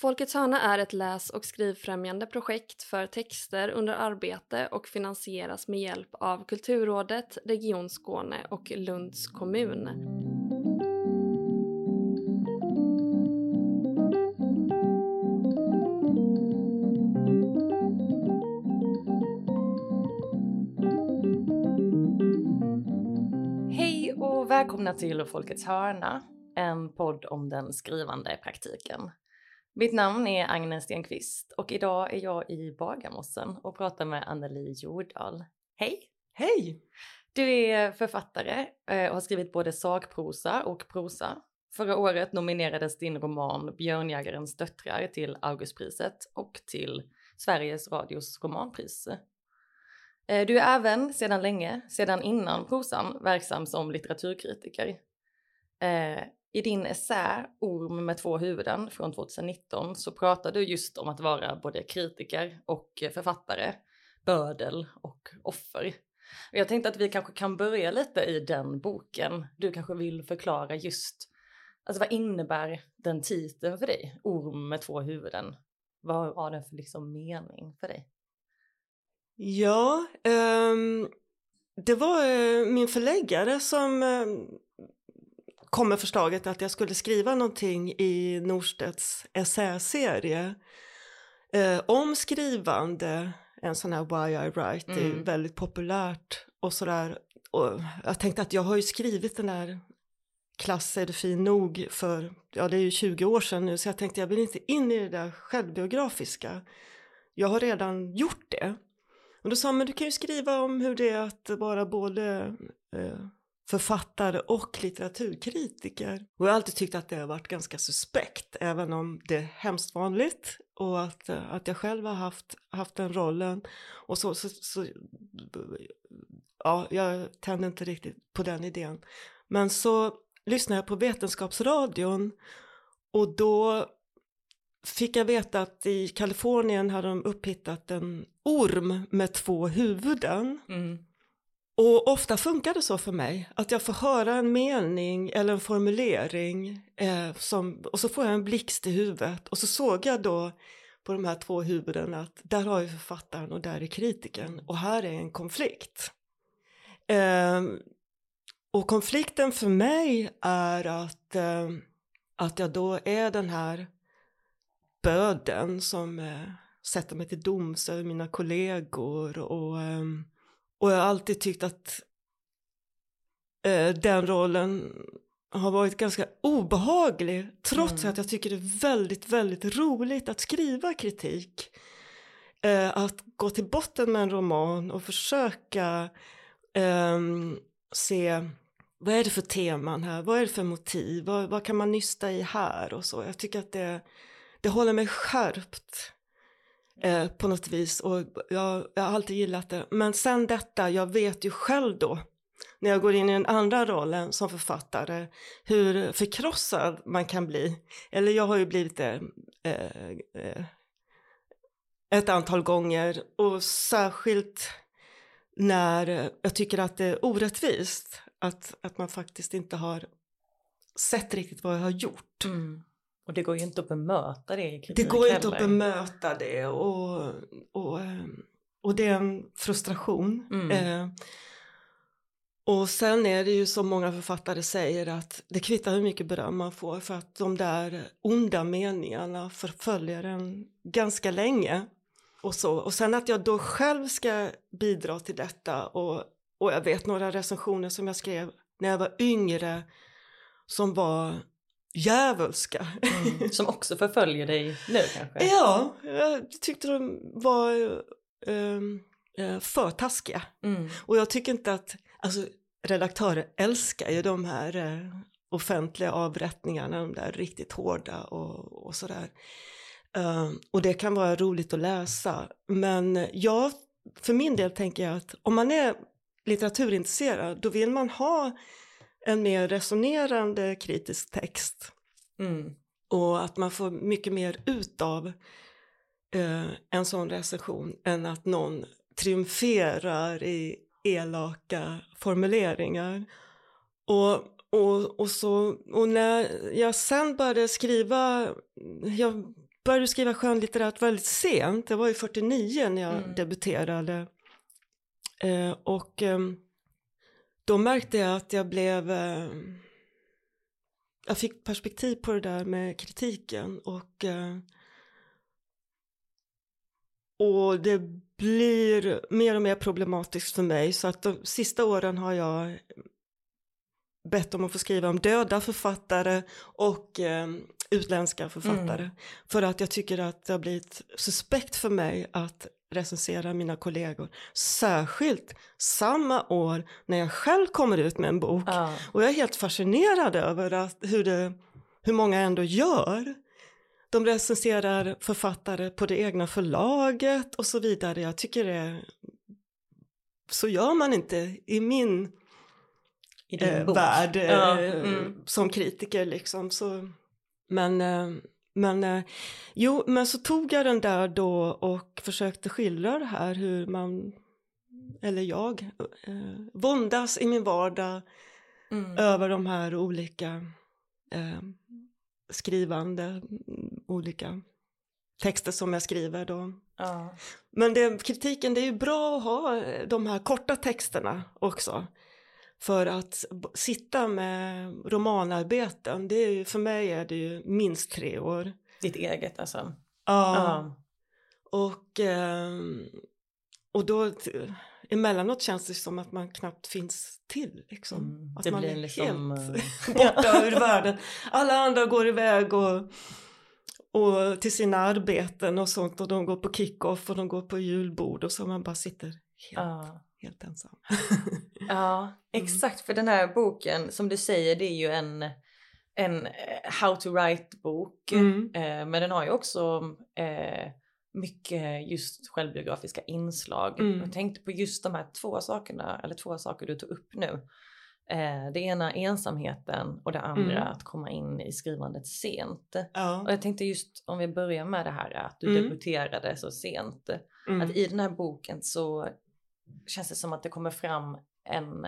Folkets hörna är ett läs och skrivfrämjande projekt för texter under arbete och finansieras med hjälp av Kulturrådet, Region Skåne och Lunds kommun. Hej och välkomna till Folkets hörna, en podd om den skrivande praktiken. Mitt namn är Agnes Stenqvist och idag är jag i Bagarmossen och pratar med Anneli Jordahl. Hej! Hej! Du är författare eh, och har skrivit både sakprosa och prosa. Förra året nominerades din roman Björnjägarens döttrar till Augustpriset och till Sveriges Radios romanpris. Eh, du är även sedan länge, sedan innan prosan, verksam som litteraturkritiker. I din essä Orm med två huvuden från 2019 så pratar du just om att vara både kritiker och författare, bödel och offer. Och jag tänkte att vi kanske kan börja lite i den boken. Du kanske vill förklara just, alltså vad innebär den titeln för dig? Orm med två huvuden. Vad har den för liksom mening för dig? Ja, um, det var uh, min förläggare som uh, kom med förslaget att jag skulle skriva någonting i Norstedts essäserie uh, om skrivande, en sån här Why I Write, mm. det är väldigt populärt och sådär. Och jag tänkte att jag har ju skrivit den här Klass är det fin nog för, ja det är ju 20 år sedan nu, så jag tänkte jag vill inte in i det där självbiografiska. Jag har redan gjort det. Och då sa han, men du kan ju skriva om hur det är att vara både eh, författare och litteraturkritiker. Och jag har alltid tyckt att det har varit ganska suspekt, även om det är hemskt vanligt och att, eh, att jag själv har haft, haft den rollen. Och så, så, så ja, jag tände inte riktigt på den idén. Men så lyssnade jag på Vetenskapsradion och då fick jag veta att i Kalifornien hade de upphittat en orm med två huvuden. Mm. Och ofta funkar det så för mig, att jag får höra en mening eller en formulering eh, som, och så får jag en blixt i huvudet och så såg jag då på de här två huvuden att där har vi författaren och där är kritiken och här är en konflikt. Eh, och konflikten för mig är att, eh, att jag då är den här böden som eh, sätter mig till doms över mina kollegor och, eh, och jag har alltid tyckt att eh, den rollen har varit ganska obehaglig trots mm. att jag tycker det är väldigt, väldigt roligt att skriva kritik. Eh, att gå till botten med en roman och försöka eh, se vad är det för teman här, vad är det för motiv, vad, vad kan man nysta i här och så. Jag tycker att det, det håller mig skärpt eh, på något vis och jag, jag har alltid gillat det. Men sen detta, jag vet ju själv då när jag går in i den andra rollen som författare hur förkrossad man kan bli. Eller jag har ju blivit det eh, eh, ett antal gånger och särskilt när jag tycker att det är orättvist att, att man faktiskt inte har sett riktigt vad jag har gjort. Mm. Och det går ju inte att bemöta det i Det går ju inte att bemöta det och, och, och det är en frustration. Mm. Eh, och sen är det ju som många författare säger att det kvittar hur mycket beröm man får för att de där onda meningarna förföljer en ganska länge. Och, så. och sen att jag då själv ska bidra till detta och, och jag vet några recensioner som jag skrev när jag var yngre som var djävulska. Mm, som också förföljer dig nu kanske? Ja, jag tyckte de var uh, uh, för taskiga. Mm. Och jag tycker inte att, alltså redaktörer älskar ju de här uh, offentliga avrättningarna, de där riktigt hårda och, och sådär. Ehm, och det kan vara roligt att läsa. Men jag, för min del tänker jag att om man är litteraturintresserad, då vill man ha en mer resonerande kritisk text. Mm. Och att man får mycket mer ut av eh, en sån recension än att någon triumferar i elaka formuleringar. Och, och, och, så, och när jag sen började skriva, jag började skriva skönlitterärt väldigt sent. Jag var ju 49 när jag Mm. debuterade. Eh, och eh, då märkte jag att jag blev... Eh, jag fick perspektiv på det där med kritiken och... Eh, och det blir mer och mer problematiskt för mig så att de sista åren har jag bett om att få skriva om döda författare och eh, utländska författare. Mm. För att jag tycker att det har blivit suspekt för mig att recensera mina kollegor. Särskilt samma år när jag själv kommer ut med en bok. Ja. Och jag är helt fascinerad över att, hur, det, hur många ändå gör. De recenserar författare på det egna förlaget och så vidare. Jag tycker det... Så gör man inte i min I eh, värld eh, Ja, mm. som kritiker liksom. Så, men, eh, men, eh, jo, men så tog jag den där då och försökte skildra det här hur man, eller jag, eh, våndas i min vardag Mm. över de här olika eh, skrivande, mm, olika texter som jag skriver då. Ja. Men det, kritiken, det är ju bra att ha de här korta texterna också. För att sitta med romanarbeten, det är ju, för mig är det ju minst tre år. Ditt eget alltså. Ja. Ja. Och, ehm, och då emellanåt känns det som att man knappt finns till. Liksom. Mm. Att Det man blir är liksom, helt eh, borta ur världen. Alla andra går iväg och, och till sina arbeten och sånt och de går på kick-off och de går på julbord och så man bara sitter helt, Ja. Helt ensam. Ja, exakt. För den här boken, som du säger, det är ju en, en eh, how to write-bok. Mm. Eh, men den har ju också eh, mycket just självbiografiska inslag. Mm. Jag tänkte på just de här två sakerna, eller två saker du tog upp nu. Eh, det ena ensamheten och det andra Mm. att komma in i skrivandet sent. Ja. Och jag tänkte just om vi börjar med det här att du Mm. debuterade så sent. Mm. Att i den här boken så känns det som att det kommer fram en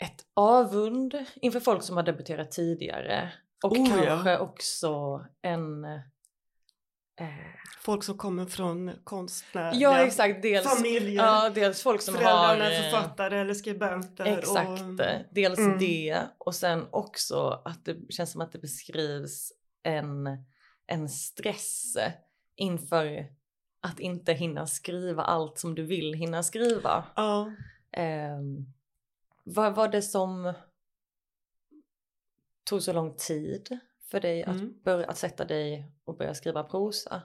ett avund inför folk som har debuterat tidigare. Och Oh, ja. kanske också en... Eh, Folk som kommer från konstnärliga ja exakt, dels, familjer. ja, dels folk som har... Föräldrarna är eh, författare eller skribenter. Exakt, Och, dels Mm. det och sen också att det känns som att det beskrivs en, en stress inför att inte hinna skriva allt som du vill hinna skriva. ja. Um, vad var det som tog så lång tid för dig Mm. att, börja, att sätta dig och börja skriva prosa?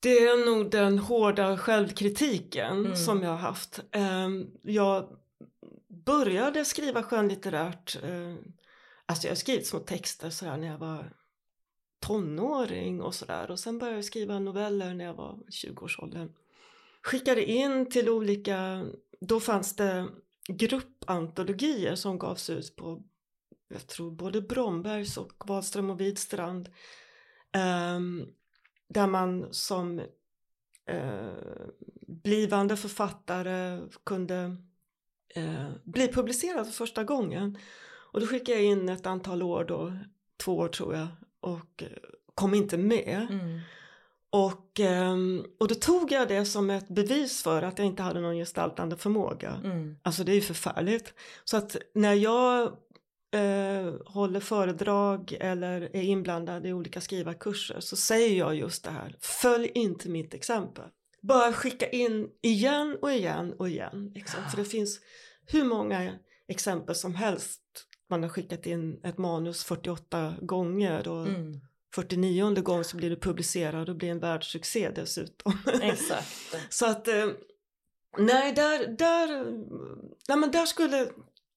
Det är nog den hårda självkritiken Mm. som jag har haft. Ehm, Jag började skriva skönlitterärt, eh, alltså jag har skrivit små texter sådär när jag var tonåring och sådär och sen började jag skriva noveller när jag var 20-årsåldern. Skickade in till olika, då fanns det gruppantologier som gavs ut på, jag tror både Brombergs och Wahlström och Widstrand. Ehm, där man som eh, blivande författare kunde eh, bli publicerad för första gången. Och då skickade jag in ett antal år då, två år tror jag, och eh, kom inte med. Mm. Och, ehm, och då tog jag det som ett bevis för att jag inte hade någon gestaltande förmåga. Mm. Alltså det är ju förfärligt. Så att när jag eh, håller föredrag eller är inblandad i olika skrivarkurser så säger jag just det här. Följ inte mitt exempel. Bara skicka in igen och igen och igen. Liksom. För det finns hur många exempel som helst. Man har skickat in ett manus 48 gånger och Mm. 49 gång så blir det publicerat och blir en världssuccé dessutom. Exakt. Så att eh, nej, där, där, nej men där skulle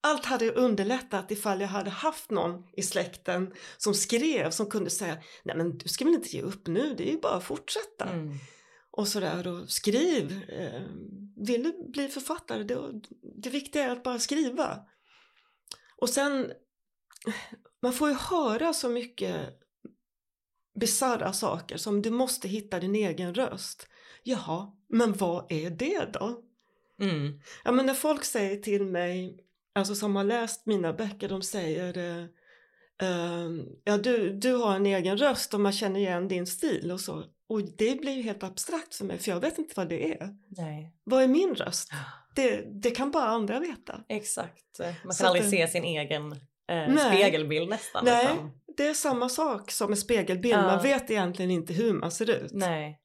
allt hade underlättat ifall jag hade haft någon i släkten som skrev som kunde säga nej men du ska väl inte ge upp nu, det är ju bara att fortsätta. Mm. Och sådär och skriv. Eh, vill du bli författare, det, det viktiga är att bara skriva. Och sen, man får ju höra så mycket bisarra saker som du måste hitta din egen röst. Jaha, men vad är det då? Mm. Ja men när folk säger till mig, alltså som har läst mina böcker, de säger eh, ehm, ja, du, du har en egen röst och man känner igen din stil och så. Och det blir ju helt abstrakt för mig för jag vet inte vad det är. Nej. Vad är min röst? Det, det kan bara andra veta. Exakt. Man kan Så aldrig det- se sin egen eh, spegelbild nästan. Nej. utan- Det är samma sak som med spegelbild, Ja. man vet egentligen inte hur man ser ut. Nej,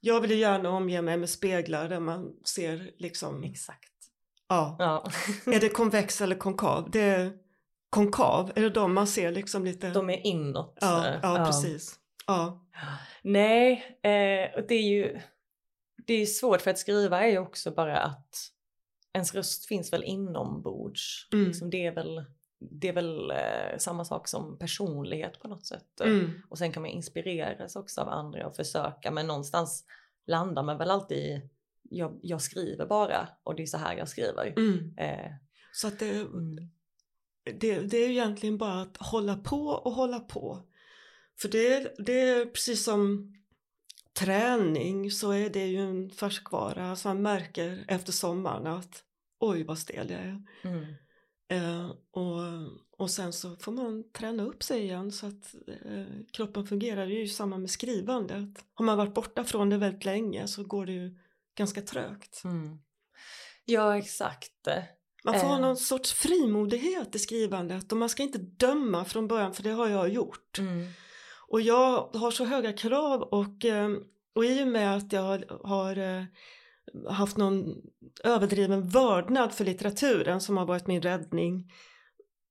Jag vill ju gärna omge mig med speglar där man ser liksom, exakt. ja, Ja. är det konvex eller konkav? Det är konkav, är det de man ser liksom lite? De är inåt. ja, eh, ja, precis. Ja. Nej, eh, och det är ju det är svårt för att skriva är ju också bara att ens röst finns väl inombords. Mm. Liksom det är väl, det är väl eh, samma sak som personlighet på något sätt. Mm. Och sen kan man inspireras också av andra och försöka men någonstans landar man väl alltid i jag, jag skriver bara och det är så här jag skriver. Mm. Eh, Så att det, mm. det, det är ju egentligen bara att hålla på och hålla på. För det, är- det är precis som träning så är det ju en färskvara. Alltså man märker efter sommaren att oj vad stel jag är. Mm. Eh, och, och sen så får man träna upp sig igen så att eh, kroppen fungerar. Det är ju samma med skrivandet. Har man varit borta från det väldigt länge så går det ju ganska trögt. Mm. Ja exakt. Man får ha Eh. någon sorts frimodighet i skrivandet och man ska inte döma från början för det har jag gjort. Mm. Och jag har så höga krav och, eh, och i och med att jag har eh, haft någon överdriven vördnad för litteraturen som har varit min räddning.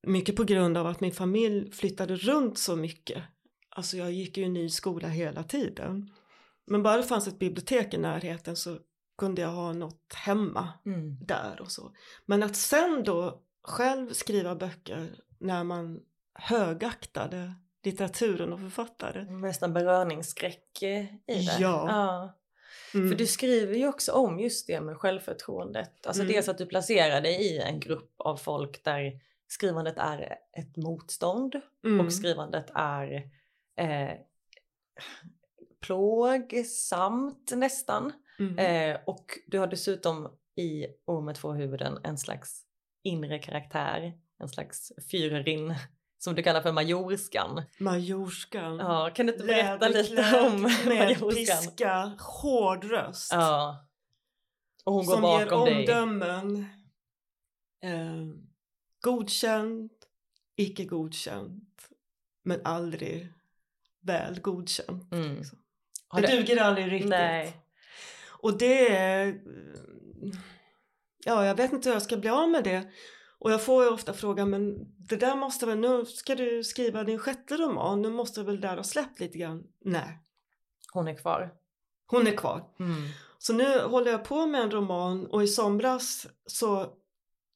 Mycket på grund av att min familj flyttade runt så mycket. Alltså jag gick ju i ny skola hela tiden. Men bara det fanns ett bibliotek i närheten så kunde jag ha något hemma Mm. där och så. Men att sen då själv skriva böcker när man högaktade litteraturen och författare. Nästan beröringsskräck eh, i det. Ja. ja. Mm. För du skriver ju också om just det med självförtroendet. Alltså Mm. dels att du placerar dig i en grupp av folk där skrivandet är ett motstånd Mm. och skrivandet är eh, plågsamt nästan. Mm. Eh, och du har dessutom i med två huvuden en slags inre karaktär, en slags fyrerin som du kallar för majorskan. Majorskan. Ja, kan du inte berätta lite om med majorskan? piska, hård röst. Ja. Och hon går som ger bakom dig. omdömen. Eh, godkänd, icke godkänt, men aldrig väl godkänt. Mm. liksom. Det du- duger aldrig riktigt. Nej. Och det är... Ja, jag vet inte hur jag ska bli av med det. Och jag får ju ofta frågan, men det där måste väl, nu ska du skriva din sjätte roman, nu måste väl där ha släppt lite grann. Nej, Hon är kvar. hon är kvar. Mm. Så nu håller jag på med en roman och i somras så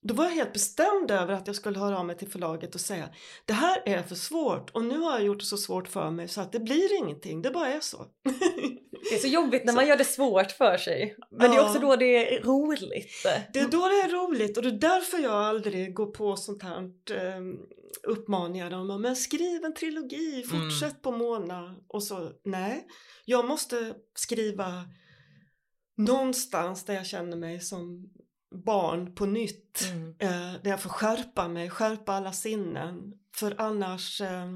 då var jag helt bestämd över att jag skulle höra av mig till förlaget och säga det här är för svårt och nu har jag gjort det så svårt för mig så att det blir ingenting, det bara är så. Det är så jobbigt när Så- man gör det svårt för sig. Men det är Ja. också då det är roligt. Det är då det är roligt och det är därför jag aldrig går på sånt här eh, uppmaningar om men skriv en trilogi, fortsätt på Mona och så. Nej, jag måste skriva någonstans där jag känner mig som barn på nytt. Mm. Eh, där jag får skärpa mig, skärpa alla sinnen. För annars eh,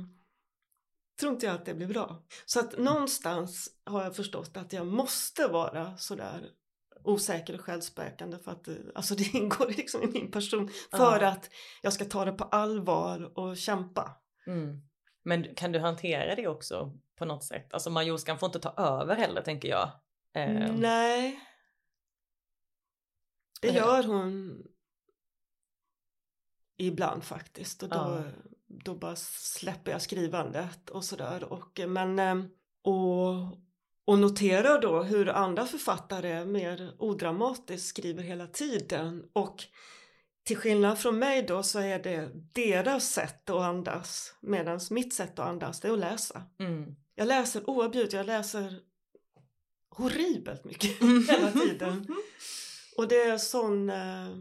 tror inte jag att det blir bra. Så att någonstans har jag förstått att jag måste vara sådär osäker och självspäkande för att eh, alltså det ingår liksom i min person för Ja. att jag ska ta det på allvar och kämpa. Mm. Men kan du hantera det också på något sätt? Alltså majorskan får inte ta över heller tänker jag. Eh, Nej. Det Eh. gör hon ibland faktiskt och då, Ja. då bara släpper jag skrivandet och sådär. Och, men, eh, och, och noterar då hur andra författare mer odramatiskt skriver hela tiden och till skillnad från mig då så är det deras sätt att andas medan mitt sätt att andas det är att läsa. Mm. Jag läser oavbrutet, jag läser horribelt mycket hela tiden. Och det är sån eh,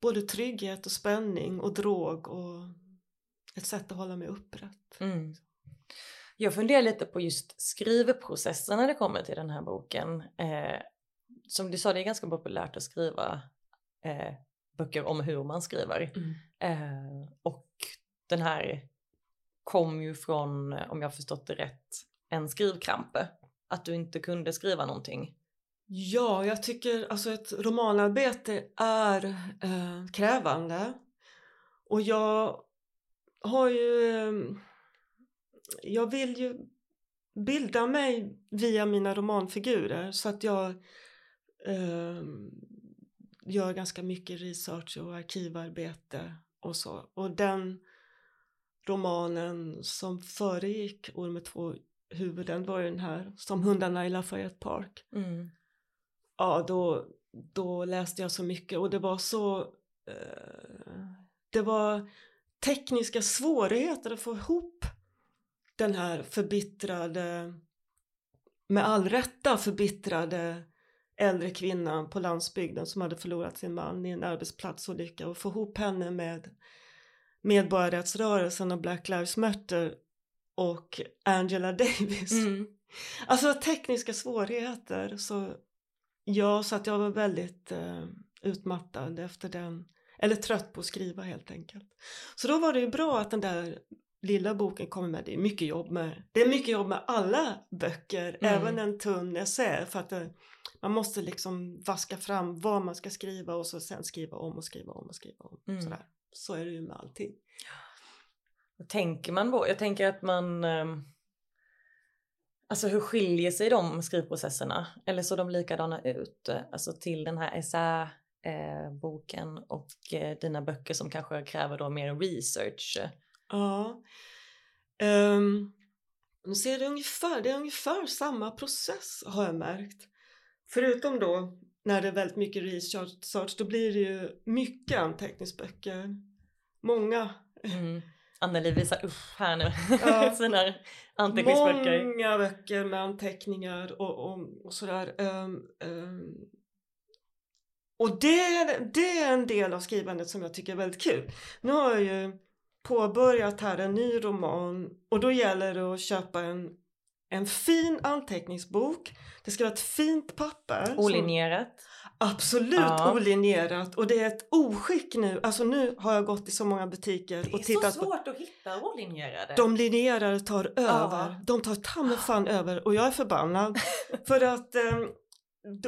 både trygghet och spänning och drog och ett sätt att hålla mig upprätt. Mm. Jag funderar lite på just skrivprocessen när det kommer till den här boken. Eh, som du sa, det är ganska populärt att skriva eh, böcker om hur man skriver. Mm. Eh, och den här kom ju från, om jag förstått det rätt, en skrivkrampe. Att du inte kunde skriva någonting. Ja, jag tycker alltså ett romanarbete är eh, krävande. Och jag har ju... Eh, jag vill ju bilda mig via mina romanfigurer så att jag eh, gör ganska mycket research och arkivarbete och så. Och den romanen som föregick Orm med två huvuden var ju den här Som hundarna i Lafayette Park. Mm. Ja, då, då läste jag så mycket och det var så eh, det var tekniska svårigheter att få ihop den här förbittrade med all rätta förbittrade äldre kvinnan på landsbygden som hade förlorat sin man i en arbetsplatsolycka och få ihop henne med medborgarrättsrörelsen och Black Lives Matter och Angela Davis. Mm. Alltså tekniska svårigheter. Så ja, så att jag var väldigt eh, utmattad efter den. Eller trött på att skriva helt enkelt. Så då var det ju bra att den där lilla boken kommer med. Det är mycket jobb med, det är mycket jobb med alla böcker, Mm. även en tunn essä. För att det, man måste liksom vaska fram vad man ska skriva och så sen skriva om och skriva om och skriva om. Mm. Sådär. Så är det ju med allting. Tänker man på? Jag tänker att man... Alltså hur skiljer sig de skrivprocesserna? Eller så de likadana ut? eh, Alltså till den här essäboken och eh, dina böcker som kanske kräver då mer research. Ja. Um, nu ser det ungefär, det är ungefär samma process har jag märkt. Förutom då när det är väldigt mycket research då blir det ju mycket anteckningsböcker. Många. Mm. Anneli visar upp här nu Ja. sina anteckningsböcker. Många böcker med anteckningar och, och, och sådär. Ehm, ehm. och det, det är en del av skrivandet som jag tycker är väldigt kul. Nu har jag ju påbörjat här en ny roman och då gäller det att köpa en, en fin anteckningsbok. Det ska vara ett fint papper. Olinjerat. Absolut Ja. olinjerat och det är ett oskick nu. Alltså nu har jag gått i så många butiker Det är och tittat så på svårt att hitta olinjerade. de linjerade tar över. Ja. De tar ta fan över och jag är förbannad. för att eh,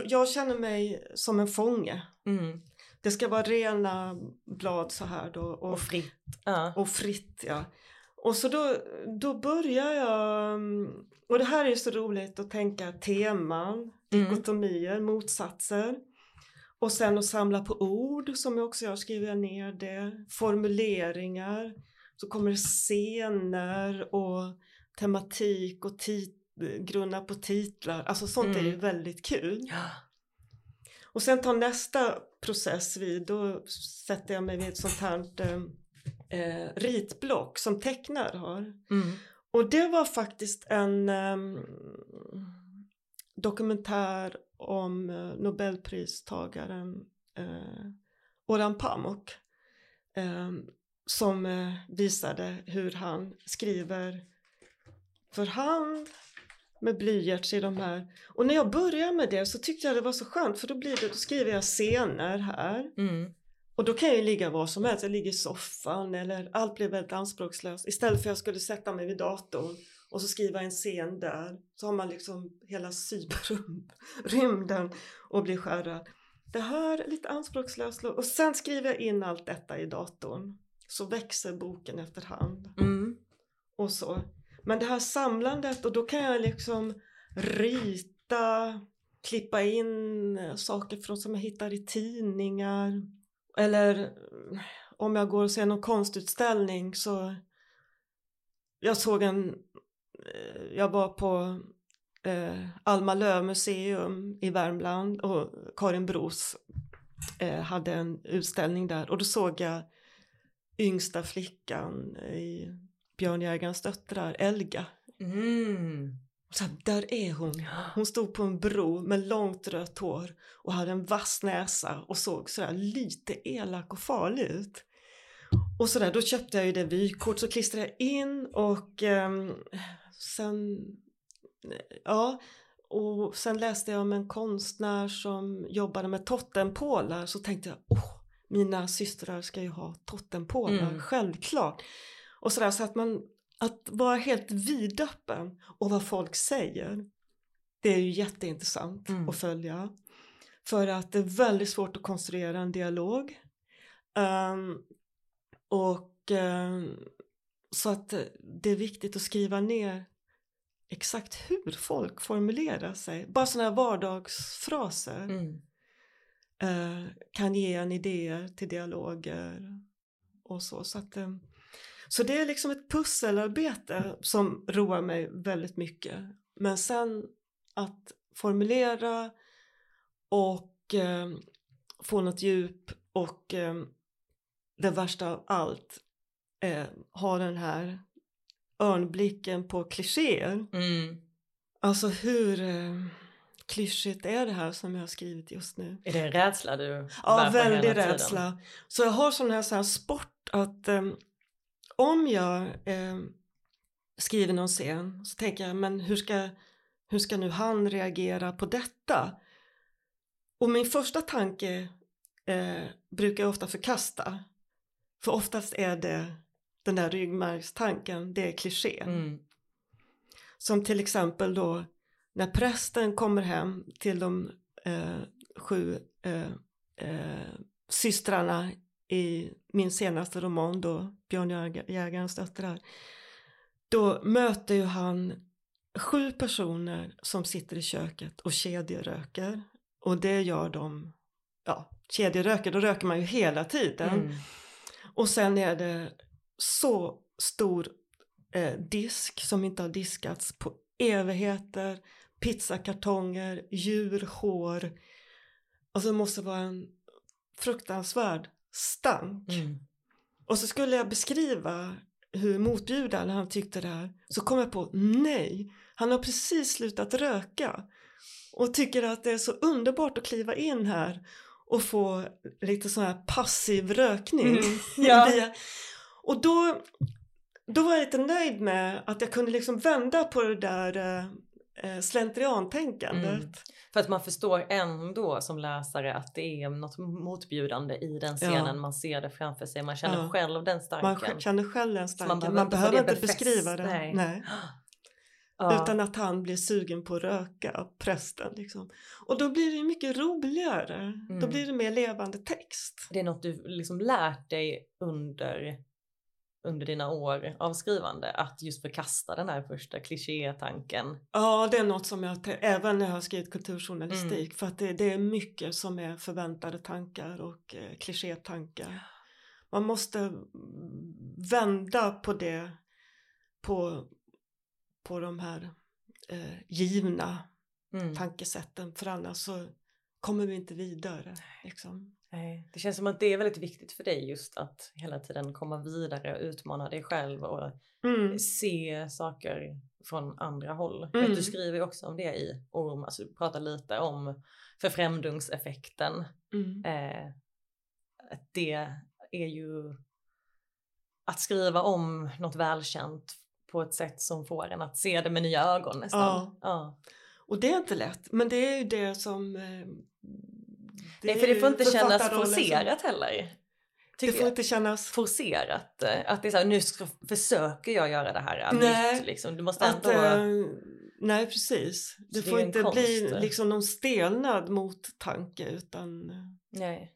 jag känner mig som en fånge. Mm. Det ska vara rena blad så här då. Och, Och fritt. Ja. och fritt ja. Och så då, då börjar jag, mm, och det här är så roligt att tänka teman, Mm. dikotomier, motsatser. Och sen att samla på ord som jag också gör, skriver jag ner det. Formuleringar. Så kommer det scener och tematik och tit- grunna på titlar. Alltså sånt är ju Mm. väldigt kul. Ja. Och sen tar nästa process vid, då sätter jag mig vid ett sånt här eh, eh, ritblock som tecknare har. Mm. Och det var faktiskt en ehm, dokumentär om eh, Nobelpristagaren eh, Orhan Pamuk ehm, som eh, visade hur han skriver för hand med blyerts i de här. Och när jag började med det så tyckte jag det var så skönt för då, blir det, då skriver jag scener här Mm. och då kan jag ju ligga var som helst, jag ligger i soffan eller allt blir väldigt anspråkslöst. Istället för att jag skulle sätta mig vid datorn och så skriva en scen där så har man liksom hela cyberrymden och blir skärrad. Det här är lite anspråkslöst och sen skriver jag in allt detta i datorn. Så växer boken efterhand Mm. och så. Men det här samlandet och då kan jag liksom rita, klippa in saker från som jag hittar i tidningar. Eller om jag går och ser någon konstutställning så jag såg en, jag var på eh, Alma Löv museum i Värmland och Karin Bros eh, hade en utställning där och då såg jag yngsta flickan i Björnjägarens döttrar, Elga. Mm. Så här, där är hon. Hon stod på en bro med långt rött hår och hade en vass näsa och såg sådär lite elak och farlig ut. Och sådär, då köpte jag ju det vykort så klistrade jag in och ehm, sen, ja, och sen läste jag om en konstnär som jobbade med totempålar så tänkte jag, åh, mina systrar ska ju ha totempålar, Mm. självklart. och sådär så att man att vara helt vidöppen och vad folk säger. Det är ju jätteintressant Mm. att följa. För att det är väldigt svårt att konstruera en dialog. Ehm, och ehm, så att det är viktigt att skriva ner exakt hur folk formulerar sig. Bara sådana här vardagsfraser Mm. eh, kan ge en idéer till dialoger och så. Så, att, eh, så det är liksom ett pusselarbete som roar mig väldigt mycket. Men sen att formulera och eh, få något djup och eh, det värsta av allt eh, ha den här örnblicken på klichéer. Mm. Alltså hur eh, klyschigt är det här som jag har skrivit just nu? Är det en rädsla du Ja, bär på väldig hela tiden? rädsla. Så jag har sån här, så här sport att eh, om jag eh, skriver någon scen så tänker jag, men hur ska, hur ska nu han reagera på detta? Och min första tanke eh, brukar jag ofta förkasta. För oftast är det den där ryggmärgstanken, det är kliché. Mm. Som till exempel då när prästen kommer hem till de eh, sju eh, eh, systrarna i min senaste roman då, Björnjägarens döttrar. Då möter ju han sju personer som sitter i köket och kedjeröker. Och det gör de, ja, kedjeröker, då röker man ju hela tiden. Mm. Och sen är det så stor eh, disk som inte har diskats på evigheter, pizzakartonger, djurhår. Alltså det måste vara en fruktansvärd stank. Mm. Och så skulle jag beskriva hur motbjudande han tyckte det här. Så kom jag på, nej, han har precis slutat röka. Och tycker att det är så underbart att kliva in här och få lite sån här passiv rökning. Mm. Ja. Via- Och då, då var jag lite nöjd med att jag kunde liksom vända på det där eh, eh, slentriantänkandet. Mm. För att man förstår ändå som läsare att det är något motbjudande i den scenen. Ja. Man ser det framför sig, man känner Ja. själv den Man starken. sj- känner själv den Så man Man inte få behöver inte befäst, beskriva det. nej. Nej. Ja. Utan att han blir sugen på att röka, prästen. Liksom. Och då blir det mycket roligare. Då Mm. blir det mer levande text. Det är något du liksom lärt dig under, under dina år av skrivande. Att just förkasta den här första klichétanken. Ja, det är något som jag, även när jag har skrivit kulturjournalistik, Mm. för att det, det är mycket som är förväntade tankar och eh, klichétankar. Man måste vända på det, på, på de här eh, givna Mm. tankesätten, för annars så kommer vi inte vidare. Liksom. Nej, Det känns som att det är väldigt viktigt för dig just att hela tiden komma vidare, utmana dig själv och Mm. se saker från andra håll. Mm. Vet, du skriver ju också om det i Orm, alltså du pratar lite om förfrämdungseffekten. Mm. Eh, att det är ju att skriva om något välkänt på ett sätt som får en att se det med nya ögon nästan. Ja. Ja. Och det är inte lätt, men det är ju det som... Eh, Nej, för det får inte kännas författarrollen som- forcerat heller. Det får jag. inte kännas... forcerat. eh, Att det är så här, nu ska, försöker jag göra det här Nej, nytt. Liksom. Du måste Att, ändå... eh, nej, precis. Det det får inte bli konst. liksom någon stelnad mot tanke utan eh, Nej.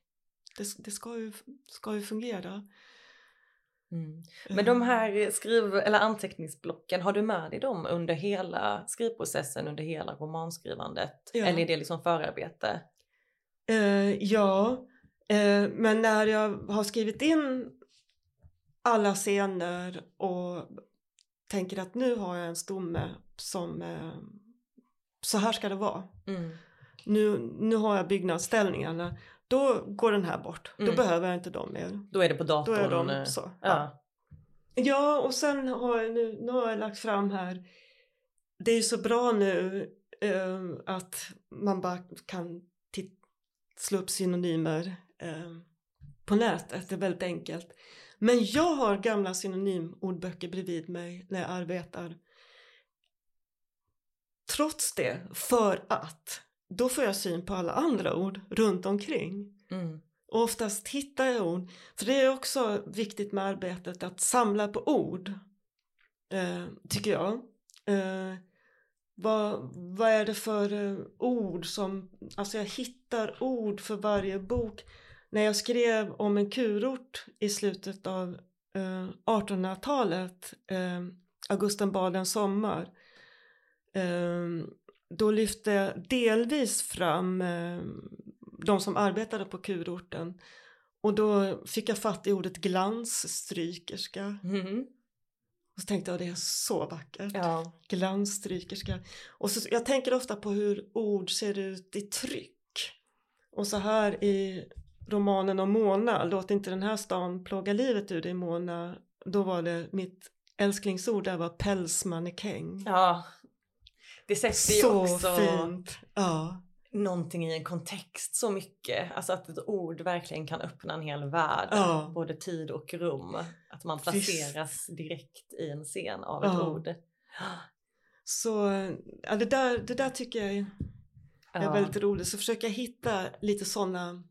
det, det ska, ju, ska ju fungera. Mm. Men de här skriv eller anteckningsblocken, har du med dig dem under hela skrivprocessen, under hela romanskrivandet? Ja. Eller är det liksom förarbete? Eh, ja, eh, men när jag har skrivit in alla scener och tänker att nu har jag en stomme som eh, så här ska det vara. Mm. Nu, nu har jag byggnadsställningarna. Då går den här bort. Då Mm. behöver jag inte dem mer. Då är det på Då datorn? är de eh, så. Ja. Ja. Ja, och sen har jag nu, nu har jag lagt fram här. Det är ju så bra nu eh, att man bara kan slå upp synonymer eh, på nätet. Det är väldigt enkelt. Men jag har gamla synonymordböcker bredvid mig när jag arbetar. Trots det, för att då får jag syn på alla andra ord runt omkring. Mm. Och oftast hittar jag ord. För det är också viktigt med arbetet att samla på ord. Eh, tycker jag. Eh, vad, vad är det för eh, ord som, alltså jag hittar ord för varje bok. När jag skrev om en kurort i slutet av eh, 1800-talet, eh, Augusten bad en sommar, eh, då lyfte jag delvis fram de som arbetade på kurorten och då fick jag fatt i ordet glansstrykerska. Mm. Och så tänkte jag det är så vackert. Ja. Glansstrykerska. Och så, jag tänker ofta på hur ord ser ut i tryck. Och så här i romanen om Mona, Låt inte den här stan plåga livet ur dig Mona. Då var det mitt älsklingsord där var pälsmannekäng. Ja. Det sätter ju så också... Så fint. Ja någonting i en kontext så mycket. Alltså att ett ord verkligen kan öppna en hel värld, ja. både tid och rum. Att man placeras Visst. direkt i en scen av ett ja. ord. Så ja, det, där, det där tycker jag är, är väldigt roligt. Så försöka hitta lite sådana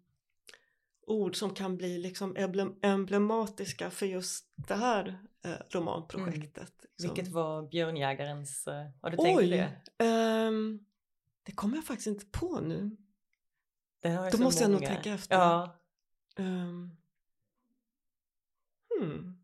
ord som kan bli liksom emblematiska för just det här eh, romanprojektet. Mm. Liksom. Vilket var Björnjägarens, eh, har du tänkt Oj, det? Um, det kommer jag faktiskt inte på nu. Då måste jag nog tänka efter. Ja. Um, hmm.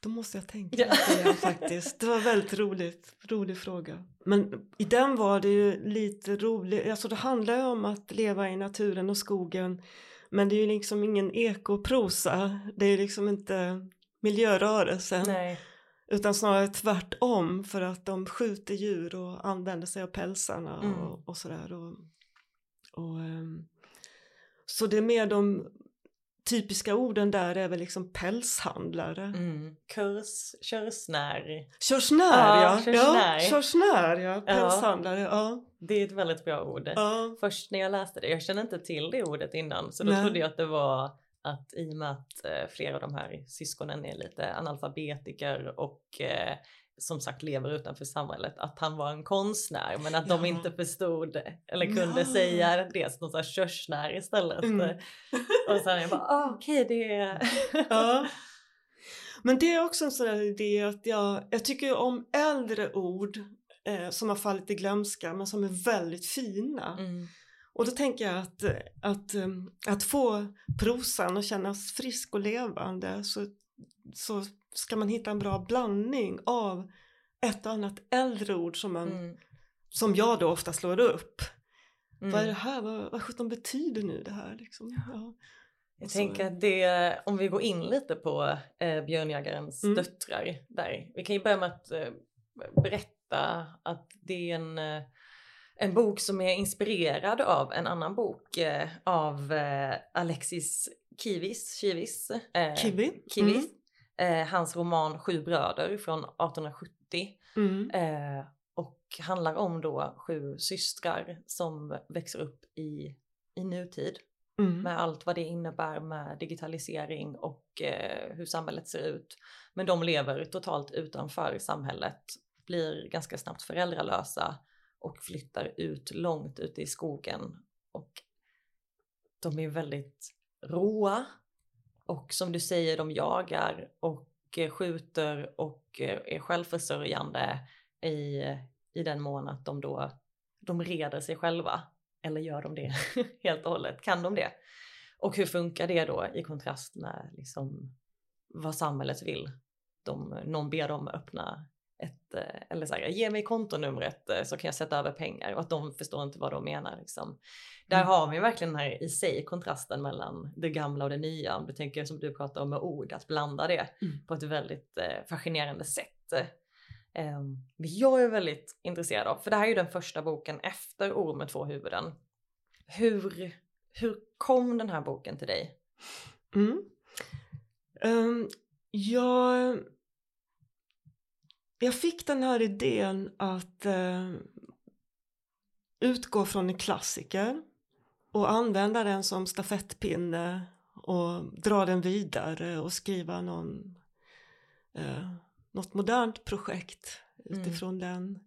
Då måste jag tänka ja. det faktiskt. Det var väldigt roligt, rolig fråga. Men i den var det ju lite roligt, alltså det handlar ju om att leva i naturen och skogen. Men det är ju liksom ingen ekoprosa, det är liksom inte miljörörelsen. Nej. Utan snarare tvärtom för att de skjuter djur och använder sig av pälsarna mm. och, och, sådär. Och, och, um, så det är mer de typiska orden där är väl liksom pälshandlare. Mm. Kurs, körsnär. Körsnär ja, körsnär. ja, körsnär ja, pälshandlare ja. ja. Det är ett väldigt bra ord. Ja. Först när jag läste det, jag kände inte till det ordet innan så då Nej. trodde jag att det var att i och med att eh, flera av de här syskonen är lite analfabetiker och eh, som sagt lever utanför samhället, att han var en konstnär men att ja. de inte förstod eller kunde ja. säga det som någon körsnär istället. Mm. och sen jag bara, ah, okej okay, det är... ja. Men det är också en sån där idé att jag, jag tycker om äldre ord eh, som har fallit i glömska men som är väldigt fina. Mm. Och då tänker jag att, att, um, att få prosan att kännas frisk och levande så, så ska man hitta en bra blandning av ett och annat äldre ord som, man, mm. som jag då ofta slår upp. Mm. Vad är det här? Vad, vad sjutton betyder nu det här? Liksom? Ja. Jag tänker att det, om vi går in lite på eh, Björnjägarens mm. döttrar där. Vi kan ju börja med att eh, berätta att det är en eh, en bok som är inspirerad av en annan bok eh, av eh, Alexis Kivis, Kivis, eh, Kiwi. Kivis mm. eh, hans roman Sju bröder från 1870 mm. Eh, och handlar om då sju systrar som växer upp i, i nutid mm. med allt vad det innebär med digitalisering och eh, hur samhället ser ut. Men de lever totalt utanför samhället, blir ganska snabbt föräldralösa och flyttar ut långt ute i skogen och de är väldigt råa och som du säger de jagar och eh, skjuter och eh, är självförsörjande i, i den mån att de då de reder sig själva eller gör de det helt och hållet? Kan de det? Och hur funkar det då i kontrast med liksom vad samhället vill? De, någon ber dem öppna ett, eh, eller så här, ge mig kontonumret eh, så kan jag sätta över pengar och att de förstår inte vad de menar. Liksom. Där mm. har vi verkligen den här i sig kontrasten mellan det gamla och det nya. Om du tänker som du pratar om med ord, att blanda det mm. på ett väldigt eh, fascinerande sätt. Eh, jag är väldigt intresserad av, för det här är ju den första boken efter Ord med två huvuden. Hur, hur kom den här boken till dig? Mm. Um, jag jag fick den här idén att eh, utgå från en klassiker och använda den som stafettpinne och dra den vidare och skriva någon, eh, något modernt projekt mm. utifrån mm. den.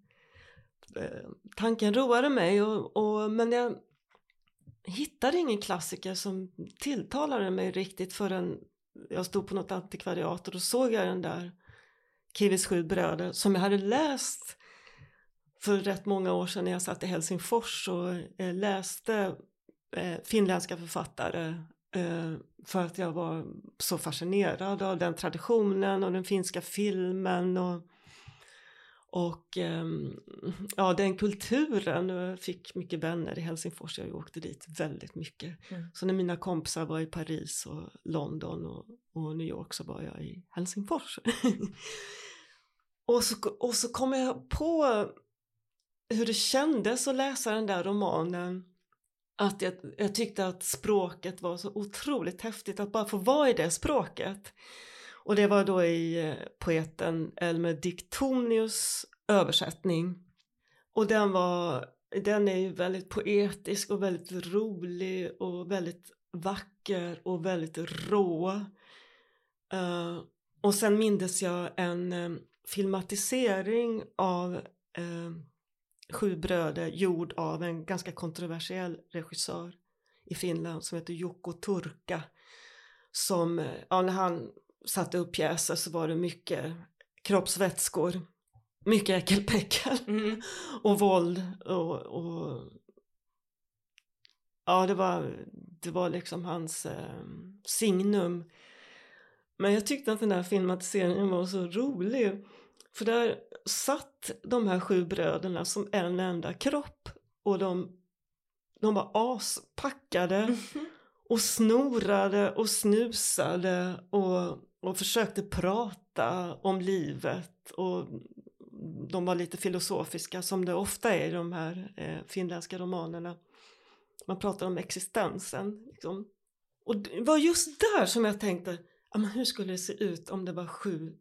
Eh, tanken roade mig och, och, men jag, hittade ingen klassiker som tilltalade mig riktigt förrän jag stod på något antikvariat och då såg jag den där Kivis sju bröder som jag hade läst för rätt många år sedan när jag satt i Helsingfors och eh, läste eh, finländska författare eh, för att jag var så fascinerad av den traditionen och den finska filmen och, och ehm, ja, den kulturen. Jag fick mycket vänner i Helsingfors, jag åkte dit väldigt mycket. Mm. Så när mina kompisar var i Paris och London och, och New York så var jag i Helsingfors. och, så, och så kom jag på hur det kändes att läsa den där romanen. Att jag, jag tyckte att språket var så otroligt häftigt att bara få vara i det språket. Och det var då i eh, poeten Elmer Diktonius översättning. Och den var, den är ju väldigt poetisk och väldigt rolig och väldigt vacker och väldigt rå. Uh, och sen mindes jag en um, filmatisering av uh, Sju bröder gjord av en ganska kontroversiell regissör i Finland som heter Jukko Turka. Som, ja när han satte upp pjäser så var det mycket kroppsvätskor, mycket äckelpäckel Mm. och våld och, och ja det var, det var liksom hans eh, signum. Men jag tyckte att den här filmatiseringen var så rolig för där satt de här sju bröderna som en enda kropp och de, de var aspackade och snorade och snusade och, och försökte prata om livet och de var lite filosofiska som det ofta är i de här eh, finländska romanerna. Man pratar om existensen. Liksom. Och det var just där som jag tänkte, ja, men hur skulle det se ut om det var sju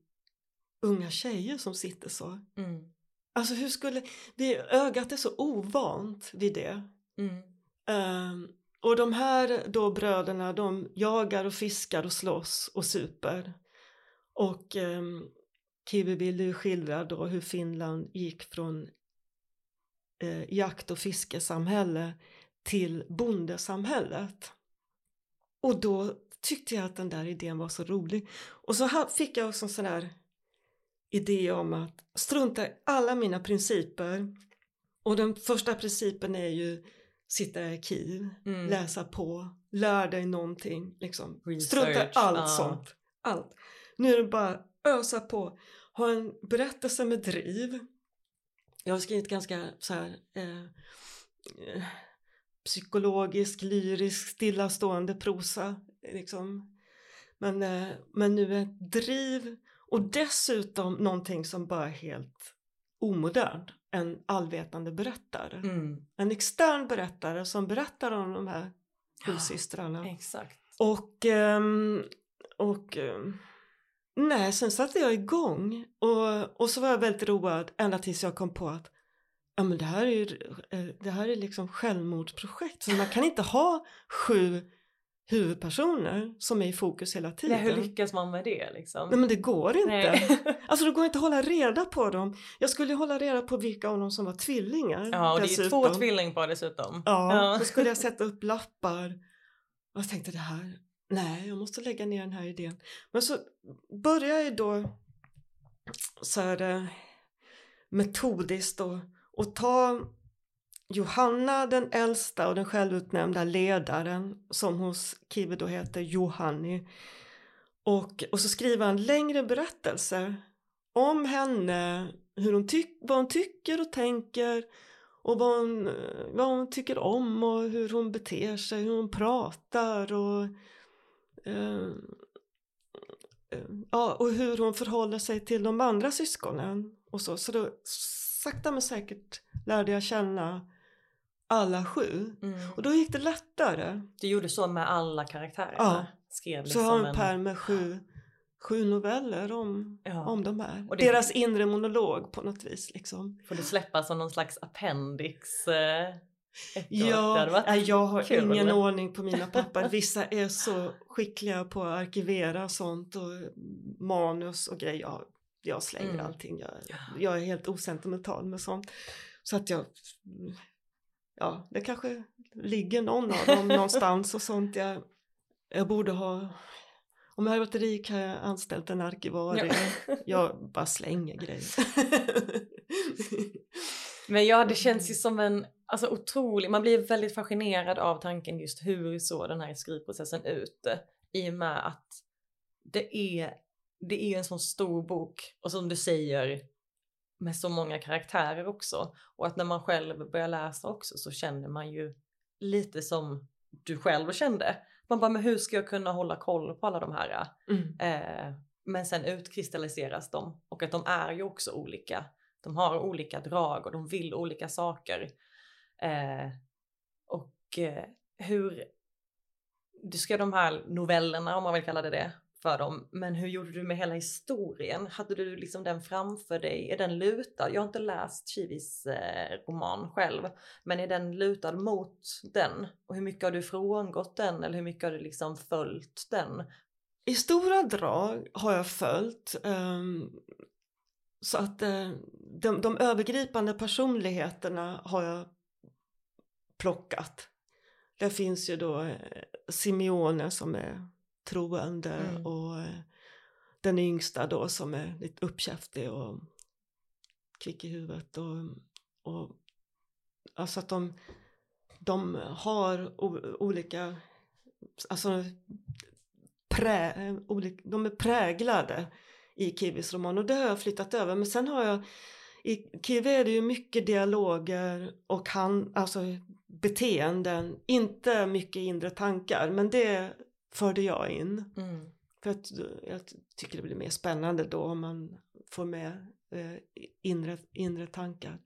unga tjejer som sitter så? Mm. Alltså hur skulle, det, ögat är så ovant vid det. Mm. Ehm, och de här då bröderna de jagar och fiskar och slåss och super. Och ehm, um, Kivibilly skildrar då hur Finland gick från eh, jakt och fiskesamhälle till bondesamhället. Och då tyckte jag att den där idén var så rolig. Och så fick jag också en sån där idé om att strunta i alla mina principer. Och den första principen är ju sitta i arkiv, Mm. läsa på, lär dig någonting. Liksom. Research, Strunta i allt ja. sånt. Allt. Nu är det bara ösa på. Ha en berättelse med driv. Jag har skrivit ganska så här eh, eh, psykologisk, lyrisk, stillastående prosa. Liksom. Men, eh, men nu ett driv och dessutom någonting som bara är helt omodernt. En allvetande berättare. Mm. En extern berättare som berättar om de här sju Ja. Exakt. Och, ehm, och ehm, nej, sen satte jag igång och, och så var jag väldigt road ända tills jag kom på att ja, men det här är ju eh, det här är liksom självmordsprojekt. Så man kan inte ha sju huvudpersoner som är i fokus hela tiden. Nej, hur lyckas man med det liksom? Nej men det går inte. Nej. Alltså det går inte att hålla reda på dem. Jag skulle hålla reda på vilka av dem som var tvillingar. Ja, och det är ju dessutom. två tvillingpar dessutom. Ja, då skulle jag sätta upp lappar. Och jag tänkte det här, nej jag måste lägga ner den här idén. Men så började jag då så här eh, metodiskt och, och ta Johanna den äldsta och den självutnämnda ledaren som hos Kiwi då heter Johanni. Och, och så skriver han längre berättelser om henne, hur hon tyck, vad hon tycker och tänker och vad hon, vad hon tycker om och hur hon beter sig, hur hon pratar och eh, eh, ja, och hur hon förhåller sig till de andra syskonen och så. Så då sakta men säkert lärde jag känna alla sju. Mm. Och då gick det lättare. Du gjorde så med alla karaktärer? Ja. Skrev Så liksom jag har en pärm med sju, sju noveller om, Ja. om de här. Och det- Deras inre monolog på något vis liksom. Får det släppa som någon slags appendix? Eh, Ja, jag har kul. ingen ordning på mina papper. Vissa är så skickliga på att arkivera sånt och manus och grejer. Jag, jag slänger Mm. allting. Jag, jag är helt osentimental med sånt. Så att jag, ja, det kanske ligger någon av dem någonstans och sånt. Jag, jag borde ha, om jag hade varit rik hade jag anställt en arkivarie. Ja. Jag bara slänger grejer. Men ja, det känns ju som en alltså, otrolig, man blir väldigt fascinerad av tanken just hur så den här skrivprocessen ut. I och med att det är, det är en sån stor bok och som du säger med så många karaktärer också. Och att när man själv börjar läsa också så känner man ju lite som du själv kände. Man bara, men hur ska jag kunna hålla koll på alla de här? Mm. Eh, men sen utkristalliseras de och att de är ju också olika. De har olika drag och de vill olika saker. Eh, och eh, hur du skrev de här novellerna om man vill kalla det det för dem. Men hur gjorde du med hela historien? Hade du liksom den framför dig? Är den lutad? Jag har inte läst Chivis eh, roman själv, men är den lutad mot den? Och hur mycket har du frångått den eller hur mycket har du liksom följt den? I stora drag har jag följt um, så att uh, de, de övergripande personligheterna har jag plockat. Det finns ju då eh, Simeone som är troende Mm. och uh, den yngsta då som är lite uppkäftig och kvick i huvudet och, och alltså att de, de har olika alltså prä, olik, de är präglade i Kiwis roman och det har jag flyttat över men sen har jag i Kiwi är det ju mycket dialoger och han, alltså beteenden, inte mycket inre tankar men det förde jag in. Mm. För att jag tycker det blir mer spännande då om man får med eh, inre, inre tankar.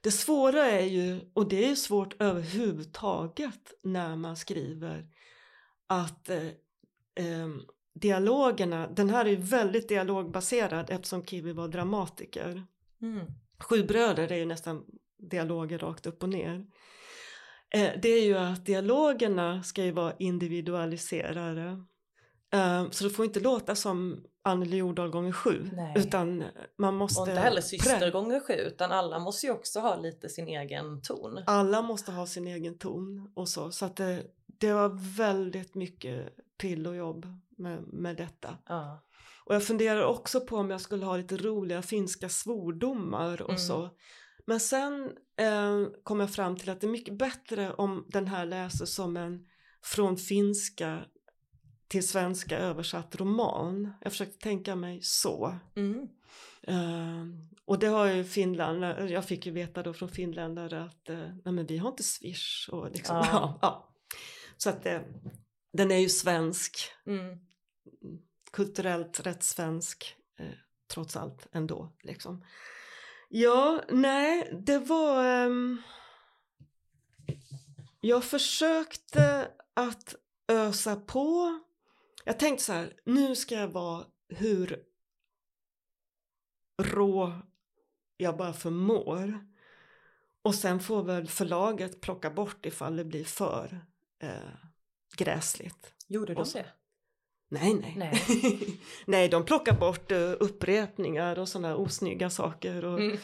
Det svåra är ju, och det är svårt överhuvudtaget när man skriver, att eh, eh, dialogerna, den här är ju väldigt dialogbaserad eftersom Kiwi var dramatiker. Mm. Sju bröder är ju nästan dialoger rakt upp och ner. Eh, det är ju att dialogerna ska ju vara individualiserade. Eh, så det får inte låta som Anneli Jordahl gånger sju. Nej. Utan man måste... Och inte heller syster gånger sju utan alla måste ju också ha lite sin egen ton. Alla måste ha sin egen ton och så. Så att det, det var väldigt mycket pill och jobb med, med detta. Ja. Och jag funderar också på om jag skulle ha lite roliga finska svordomar och Mm. så. Men sen eh, kom jag fram till att det är mycket bättre om den här läses som en från finska till svenska översatt roman. Jag försökte tänka mig så. Mm. Eh, och det har ju Finland, jag fick ju veta då från finländare att eh, nej men vi har inte swish och liksom, Ja. ja. Ja, Så att eh, den är ju svensk, Mm. kulturellt rätt svensk eh, trots allt ändå liksom. Ja, nej, det var ehm, jag försökte att ösa på. Jag tänkte så här, nu ska jag vara hur rå jag bara förmår. Och sen får väl förlaget plocka bort ifall det blir för eh, gräsligt. Gjorde de det? Nej, nej. Nej. nej, de plockar bort uh, upprepningar och sådana osnygga saker och, Mm.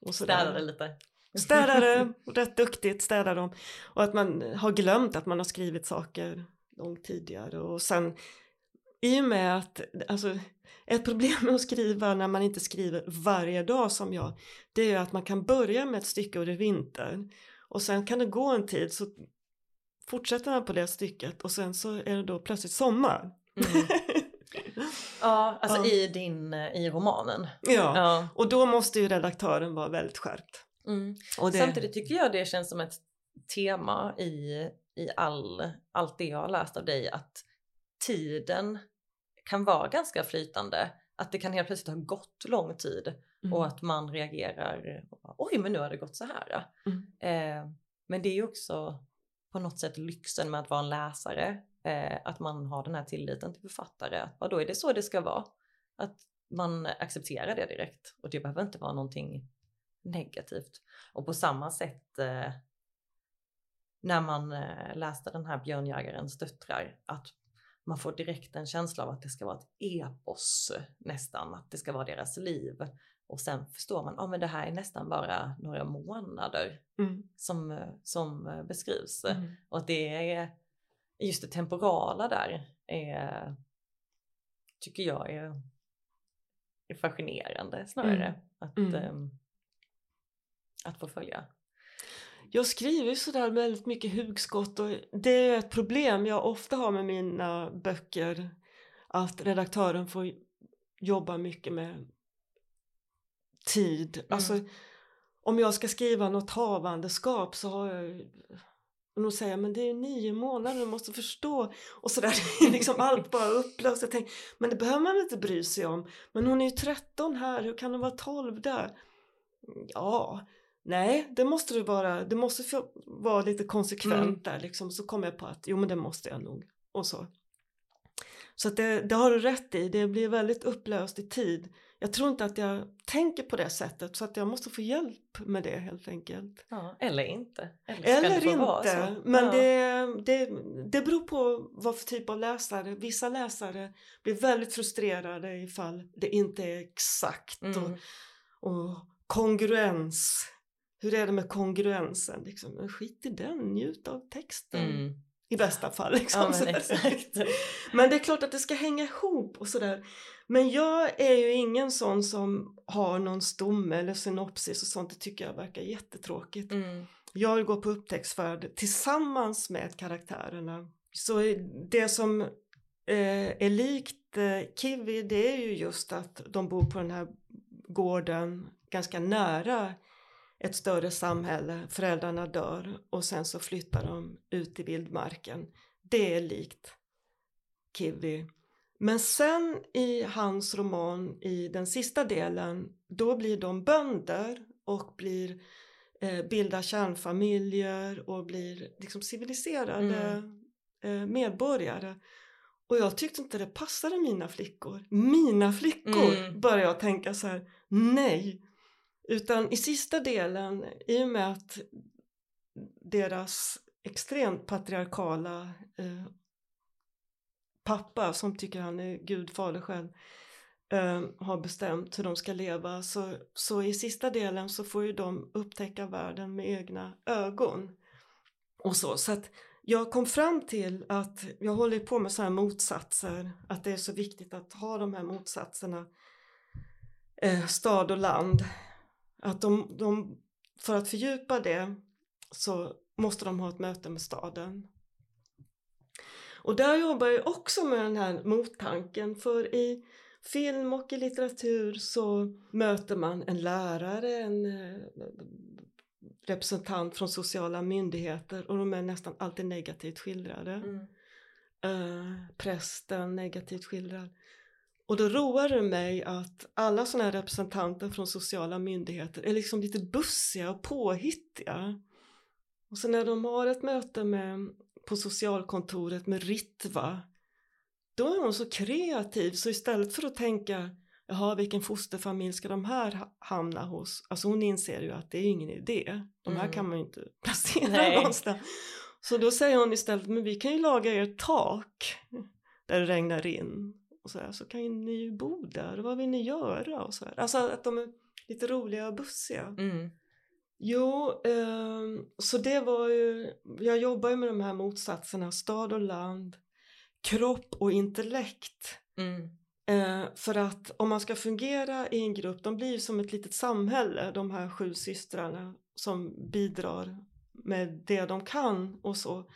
och. Städade lite. Städare, rätt duktigt städar de. Och att man har glömt att man har skrivit saker långt tidigare. Och sen i och med att, alltså ett problem med att skriva när man inte skriver varje dag som jag, det är ju att man kan börja med ett stycke och det är vinter. Och sen kan det gå en tid så fortsätter man på det stycket och sen så är det då plötsligt sommar. Mm. Ja, alltså Ja. i din, eh, i romanen. Ja. Ja. och då måste ju redaktören vara väldigt skärpt. Mm. Och det, Samtidigt tycker jag det känns som ett tema i, i all, allt det jag har läst av dig att tiden kan vara ganska flytande. Att det kan helt plötsligt ha gått lång tid Mm. och att man reagerar oj men nu har det gått så här. Mm. Eh, men det är ju också på något sätt lyxen med att vara en läsare. Eh, att man har den här tilliten till författare. Att vadå är det så det ska vara? Att man accepterar det direkt och det behöver inte vara någonting negativt. Och på samma sätt eh, när man eh, läste den här Björnjägarens döttrar att man får direkt en känsla av att det ska vara ett epos nästan, att det ska vara deras liv. Och sen förstår man, ja ah, men det här är nästan bara några månader Mm. som, eh, som eh, beskrivs. Mm. Och det är just det temporala där är, tycker jag är, är fascinerande snarare. Mm. Att, Mm. ehm, att få följa. Jag skriver ju sådär väldigt mycket hugskott och det är ett problem jag ofta har med mina böcker. Att redaktören får jobba mycket med tid. Alltså om jag ska skriva något havandeskap så har jag och de säger men det är ju nio månader, du måste förstå. Och sådär, liksom allt bara upplöst. Jag tänker, men det behöver man inte bry sig om. Men hon är ju 13 här, hur kan hon vara 12 där? Ja, nej, det måste du vara. Det måste vara lite konsekvent Mm. där liksom. Så kom jag på att jo men det måste jag nog. Och så. Så att det, det har du rätt i, det blir väldigt upplöst i tid. Jag tror inte att jag tänker på det sättet så att jag måste få hjälp med det helt enkelt. Ja, eller inte. Eller, Eller inte, men Ja. det, det, det beror på vad för typ av läsare. Vissa läsare blir väldigt frustrerade ifall det inte är exakt Mm. och, och kongruens. Hur är det med kongruensen? Liksom, skit i den, njut av texten. Mm. I bästa fall. Liksom. Ja, men. Men det är klart att det ska hänga ihop och sådär. Men jag är ju ingen sån som har någon stomme eller synopsis och sånt. Det tycker jag verkar jättetråkigt. Mm. Jag vill gå på upptäcktsfärd tillsammans med karaktärerna. Så det som eh, är likt eh, Kiwi det är ju just att de bor på den här gården ganska nära ett större samhälle. Föräldrarna dör och sen så flyttar de ut i vildmarken. Det är likt Kiwi. Men sen i hans roman i den sista delen då blir de bönder och blir eh, bildar kärnfamiljer och blir liksom civiliserade eh, medborgare. Och jag tyckte inte det passade mina flickor. Mina flickor Mm. började jag tänka så här, nej. Utan i sista delen, i och med att deras extremt patriarkala eh, pappa som tycker han är gudfader själv eh, har bestämt hur de ska leva så, så i sista delen så får ju de upptäcka världen med egna ögon. Och så, så att jag kom fram till att jag håller på med så här motsatser, att det är så viktigt att ha de här motsatserna eh, stad och land. Att de, de, för att fördjupa det så måste de ha ett möte med staden. Och där jobbar jag också med den här mottanken för i film och i litteratur så möter man en lärare, en eh, representant från sociala myndigheter och de är nästan alltid negativt skildrade. Mm. Eh, prästen negativt skildrad. Och då roar det mig att alla sådana här representanter från sociala myndigheter är liksom lite bussiga och påhittiga. Och så när de har ett möte med, på socialkontoret med Ritva då är hon så kreativ så istället för att tänka jaha vilken fosterfamilj ska de här ha- hamna hos? Alltså hon inser ju att det är ingen idé. De här Mm. kan man ju inte placera Nej. någonstans. Så då säger hon istället men vi kan ju laga er tak där det regnar in. Och så, här, så kan ju ni bo där, vad vill ni göra? Och så här. Alltså att de är lite roliga och bussiga. Mm. Jo, ehm, så det var ju, jag jobbar ju med de här motsatserna, stad och land, kropp och intellekt. Mm. Eh, för att om man ska fungera i en grupp, de blir ju som ett litet samhälle, de här sju systrarna som bidrar med det de kan och så.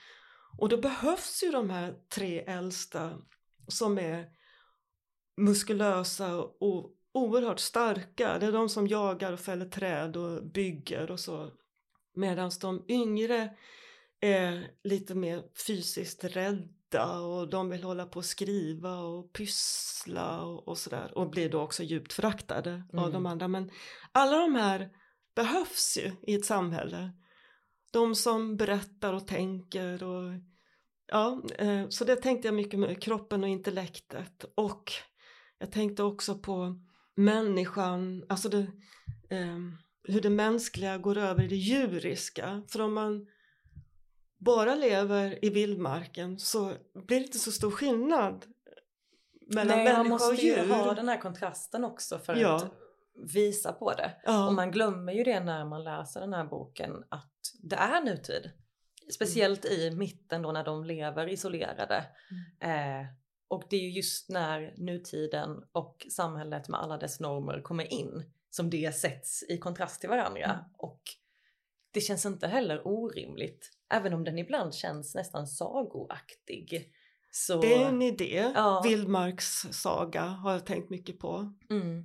Och då behövs ju de här tre äldsta som är muskulösa och oerhört starka. Det är de som jagar och fäller träd och bygger och så. Medan de yngre är lite mer fysiskt rädda och de vill hålla på och skriva och pyssla och, och sådär. Och blir då också djupt föraktade av Mm. de andra. Men alla de här behövs ju i ett samhälle. De som berättar och tänker och ja, eh, så det tänkte jag mycket med kroppen och intellektet och jag tänkte också på människan, alltså det, eh, hur det mänskliga går över i det djuriska. För om man bara lever i vildmarken så blir det inte så stor skillnad mellan Nej, man människa och måste ju djur. ha den här kontrasten också för Ja. att visa på det. Ja. Och man glömmer ju det när man läser den här boken att det är nutid. Speciellt i mitten då när de lever isolerade. Eh, och det är ju just när nutiden och samhället med alla dess normer kommer in som det sätts i kontrast till varandra. Mm. Och det känns inte heller orimligt, även om den ibland känns nästan sagoaktig. Så, Det är en idé. Ja. Vildmarks saga har jag tänkt mycket på. mm,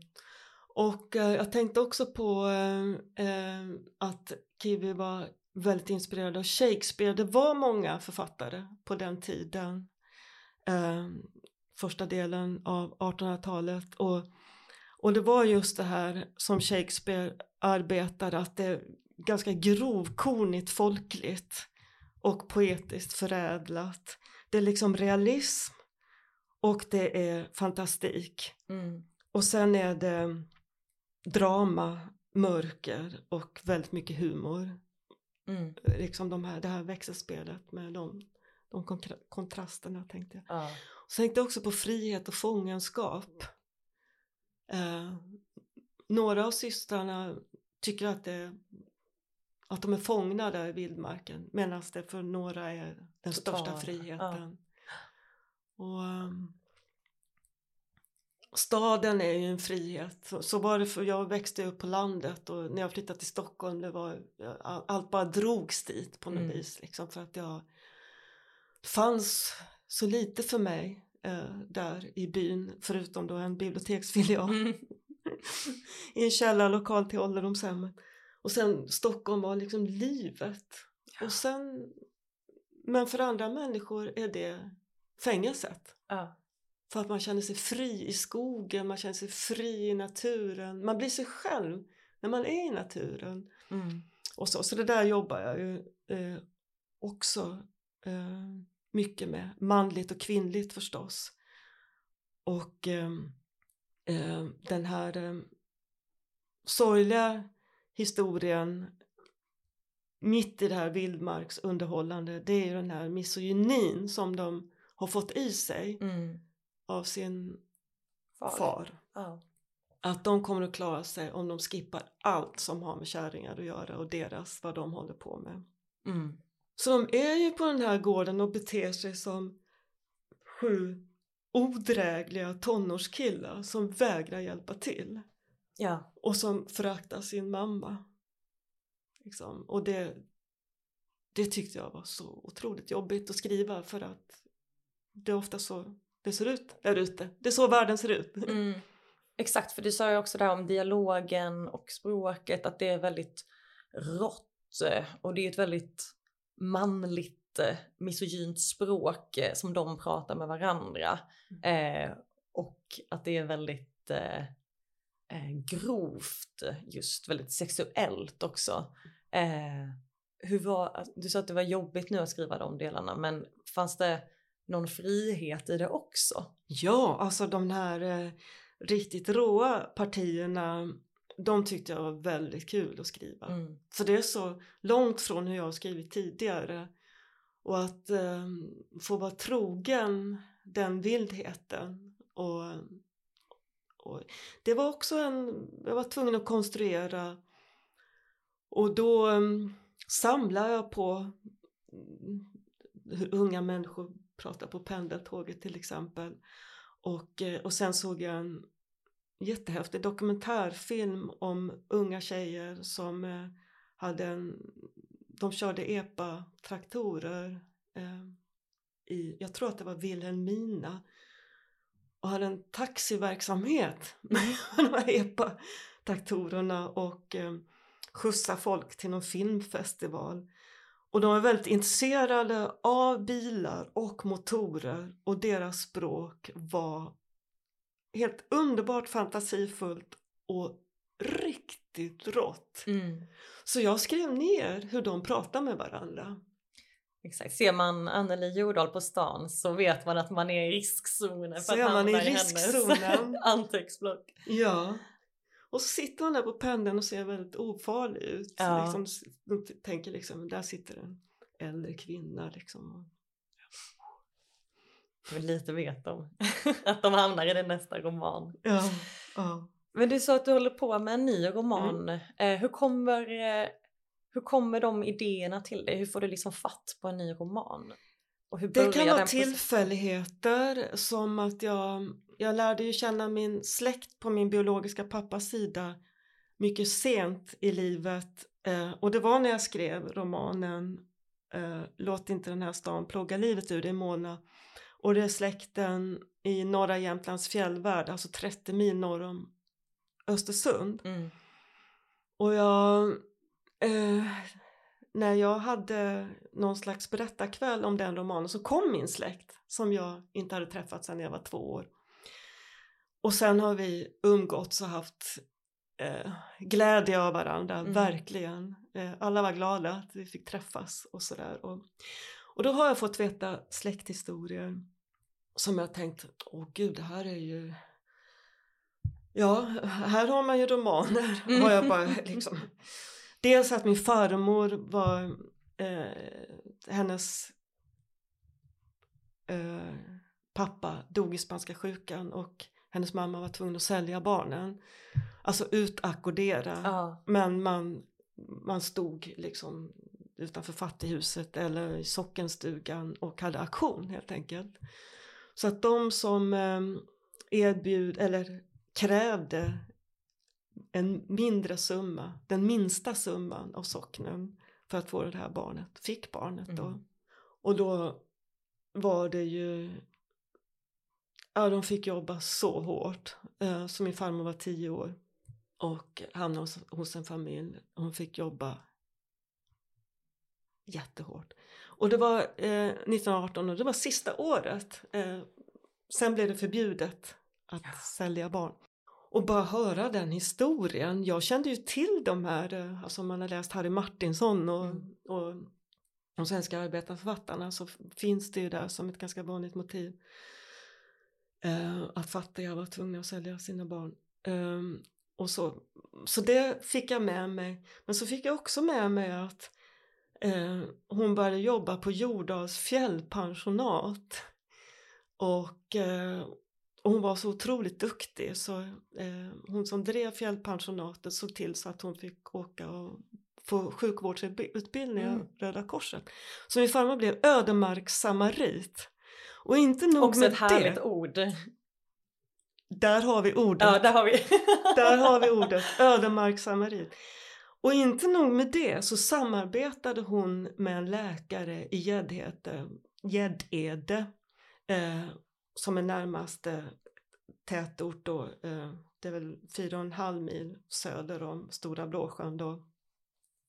Och eh, jag tänkte också på eh, eh, att Kiwi var väldigt inspirerad av Shakespeare. Det var många författare på den tiden. Eh, första delen av 1800-talet. Och, och det var just det här som Shakespeare arbetade, att det är ganska grovkornigt folkligt och poetiskt förädlat. Det är liksom realism och det är fantastik. mm, Och sen är det drama, mörker och väldigt mycket humor. mm, Liksom de här, det här växelspelet med de, de kontra- kontrasterna tänkte jag. ja, Så tänkte jag också på frihet och fångenskap. Eh, några av systrarna tycker att, det, att de är fångna där i vildmarken medan det för några är den största Totala, friheten. Och, ehm, staden är ju en frihet. Så, så var det för jag växte upp på landet och när jag flyttade till Stockholm det var all- allt bara drogs dit på något Mm. vis liksom för att jag fanns så lite för mig eh, där i byn förutom då en biblioteksfilial mm, i en källarlokal till ålderdomshemmet. Och sen Stockholm var liksom livet. Och sen, men för andra människor är det fängelset. ja, För att man känner sig fri i skogen, man känner sig fri i naturen. Man blir sig själv när man är i naturen. mm, Och så, så det där jobbar jag ju eh, också eh, mycket med. Manligt och kvinnligt förstås. Och ehm, eh, den här eh, sorgliga historien mitt i det här vildmarksunderhållande det är ju den här misogynin som de har fått i sig mm. av sin Far. far. Ja. Att de kommer att klara sig om de skippar allt som har med kärringar att göra och deras, vad de håller på med. Mm. Så de är ju på den här gården och beter sig som sju odrägliga tonårskillar som vägrar hjälpa till ja, och som föraktar sin mamma. Liksom. Och det, det tyckte jag var så otroligt jobbigt att skriva för att det är ofta så det ser ut där ute. Det är så världen ser ut. Mm. Exakt, för du sa ju också där om dialogen och språket att det är väldigt rått eh, och det är ett väldigt manligt eh, misogynt språk eh, som de pratar med varandra. Eh, och att det är väldigt eh, eh, grovt just, väldigt sexuellt också. Eh, hur var, du sa att det var jobbigt nu att skriva de delarna men fanns det någon frihet i det också? Ja, alltså de här eh, riktigt råa partierna de tyckte jag var väldigt kul att skriva. Mm. För det är så långt från hur jag har skrivit tidigare. Och att eh, få vara trogen den vildheten. Och, och det var också en, jag var tvungen att konstruera. Och då eh, samlar jag på mm, hur unga människor pratar på pendeltåget till exempel. Och, eh, och sen såg jag en jättehäftig dokumentärfilm om unga tjejer som eh, hade en, de körde epa-traktorer eh, i, jag tror att det var Vilhelmina och hade en taxiverksamhet med de här epa-traktorerna och eh, skjutsa folk till någon filmfestival. Och de var väldigt intresserade av bilar och motorer och deras språk var helt underbart fantasifullt och riktigt rått. Mm. Så jag skrev ner hur de pratar med varandra. Exakt. Ser man Anneli Jordahl på stan så vet man att man är i riskzonen för Så att är man i riskzonen. anteckningsblock. Ja. Och så sitter man där på pendeln och ser väldigt ofarlig ut. Ja. Liksom, tänker liksom, där sitter en äldre kvinna liksom. Men lite vet de att de hamnar i den nästa roman. Ja, ja. Men du sa att du håller på med en ny roman. Mm. hur, kommer, hur kommer de idéerna till dig? Hur får du liksom fatt på en ny roman? det kan vara tillfälligheter som att jag, jag lärde ju känna min släkt på min biologiska pappas sida mycket sent i livet eh, och det var när jag skrev romanen eh, Låt inte den här stan plåga livet ur dig Mona och det är släkten i norra Jämtlands fjällvärld, alltså 30 mil norr om Östersund. Mm. Och jag eh, när jag hade någon slags berättarkväll om den romanen så kom min släkt som jag inte hade träffat sedan jag var två år. Och sen har vi umgåtts och haft eh, glädje av varandra, mm. verkligen. Eh, alla var glada att vi fick träffas och sådär. Och, och då har jag fått veta släkthistorier som jag tänkt, åh gud det här är ju Ja, här har man ju romaner. Mm. Har jag bara liksom Dels att min farmor var eh, hennes eh, pappa dog i spanska sjukan och hennes mamma var tvungen att sälja barnen. Alltså utackordera. Ja. Men man, man stod liksom utanför fattighuset eller i sockenstugan och hade aktion helt enkelt. Så att de som eh, erbjud eller krävde en mindre summa, den minsta summan av socknen för att få det här barnet, fick barnet då. Mm. Och då var det ju, ja de fick jobba så hårt. Eh, så min farmor var tio år och hamnade hos, hos en familj. Hon fick jobba jättehårt. Och det var eh, 1918 och det var sista året. Eh, sen blev det förbjudet att ja. sälja barn och bara höra den historien. Jag kände ju till de här, eh, alltså man har läst Harry Martinsson och, mm. och de svenska arbetarförfattarna så finns det ju där som ett ganska vanligt motiv. Eh, att fattiga var tvungna att sälja sina barn. Eh, och så. så det fick jag med mig. Men så fick jag också med mig att eh, hon började jobba på Jordals fjällpensionat. Och, eh, hon var så otroligt duktig så eh, hon som drev fjällpensionatet såg till så att hon fick åka och få sjukvårdsutbildning av mm. Röda Korset. Så min farmor blev ödemarkssamarit. Och inte nog Också med ett härligt det. ord. Där har vi ordet. Ja, där har vi. där har vi ordet, ödemarkssamarit. Och inte nog med det så samarbetade hon med en läkare i Gäddede eh, som är närmaste tätort då, eh, det är väl fyra och en halv mil söder om Stora Blåsjön då,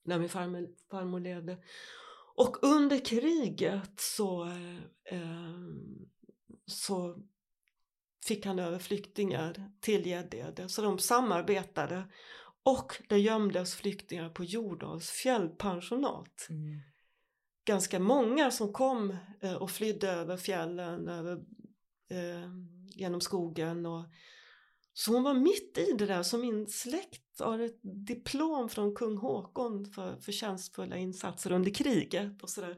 där min farmor, farmor levde. Och under kriget så, eh, eh så fick han över flyktingar till Gäddede så de samarbetade och det gömdes flyktingar på Jordals fjällpensionat. Mm. Ganska många som kom eh, och flydde över fjällen, över eh, genom skogen. Och, så hon var mitt i det där, så min släkt har ett diplom från kung Håkon för förtjänstfulla insatser under kriget och sådär.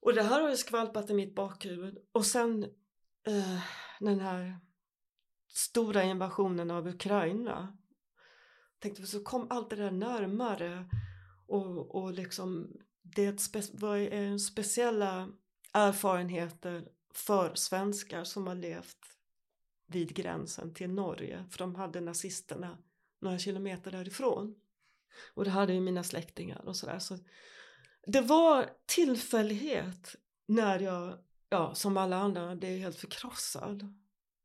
Och det här har ju skvalpat i mitt bakhuvud. Och sen eh, den här stora invasionen av Ukraina. Tänkte så kom allt det där närmare och, och liksom det var en speciella erfarenheter för svenskar som har levt vid gränsen till Norge för de hade nazisterna några kilometer därifrån. Och det hade ju mina släktingar och sådär. Så det var tillfällighet när jag, ja som alla andra, blev helt förkrossad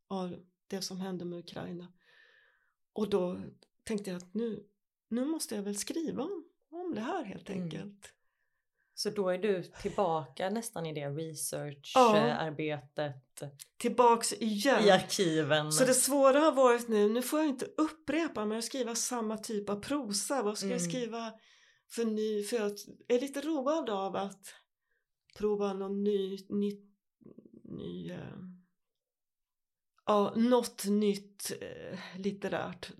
av det som hände med Ukraina. Och då tänkte jag att nu, nu måste jag väl skriva om, om det här helt mm. enkelt. Mm. Så då är du tillbaka nästan i det researcharbetet? Ja. Tillbaks igen. I arkiven. Så det svåra har varit nu, nu får jag inte upprepa men jag skriva samma typ av prosa. Vad ska mm. jag skriva för ny? För jag är lite road av att prova någon ny, ny, ny uh, ja, något nytt uh, litterärt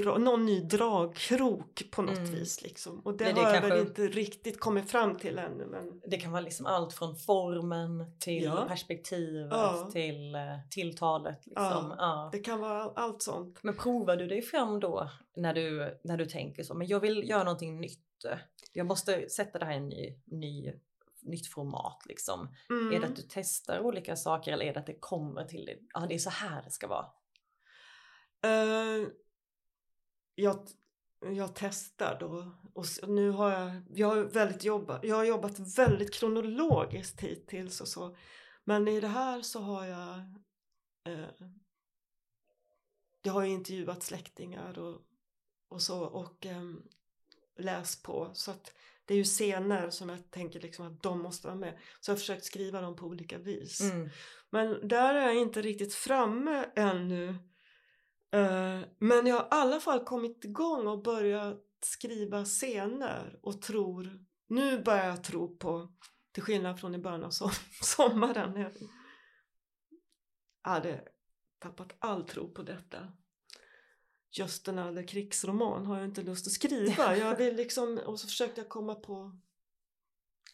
dra, någon ny dragkrok på något Mm. vis liksom. Och det, Det- det har jag kanske- väl inte riktigt kommit fram till ännu men Det kan vara liksom allt från formen till Ja. perspektivet Ja. till eh, tilltalet. Liksom. Ja. Det kan vara allt sånt. Men provar du dig fram då när du, när du tänker så, men jag vill göra någonting nytt. Jag måste sätta det här i en ny, ny, nytt format liksom. Mm. Är det att du testar olika saker eller är det att det kommer till dig? Ja, det är så här det ska vara. Eh, jag, jag testar då och nu har jag, jag har väldigt jobbat, jag har jobbat väldigt kronologiskt hittills och så. Men i det här så har jag eh, jag har ju intervjuat släktingar och, och så och ehm, läst på så att det är ju scener som jag tänker liksom att de måste vara med. Så jag har försökt skriva dem på olika vis. Mm. Men där är jag inte riktigt framme ännu. Eh, Men jag har i alla fall kommit igång och börjat skriva scener och tror, nu börjar jag tro på, till skillnad från i början av som, sommaren. Jag hade tappat all tro på detta. Just den här krigsroman har jag inte lust att skriva. Jag vill liksom, och så försökte jag komma på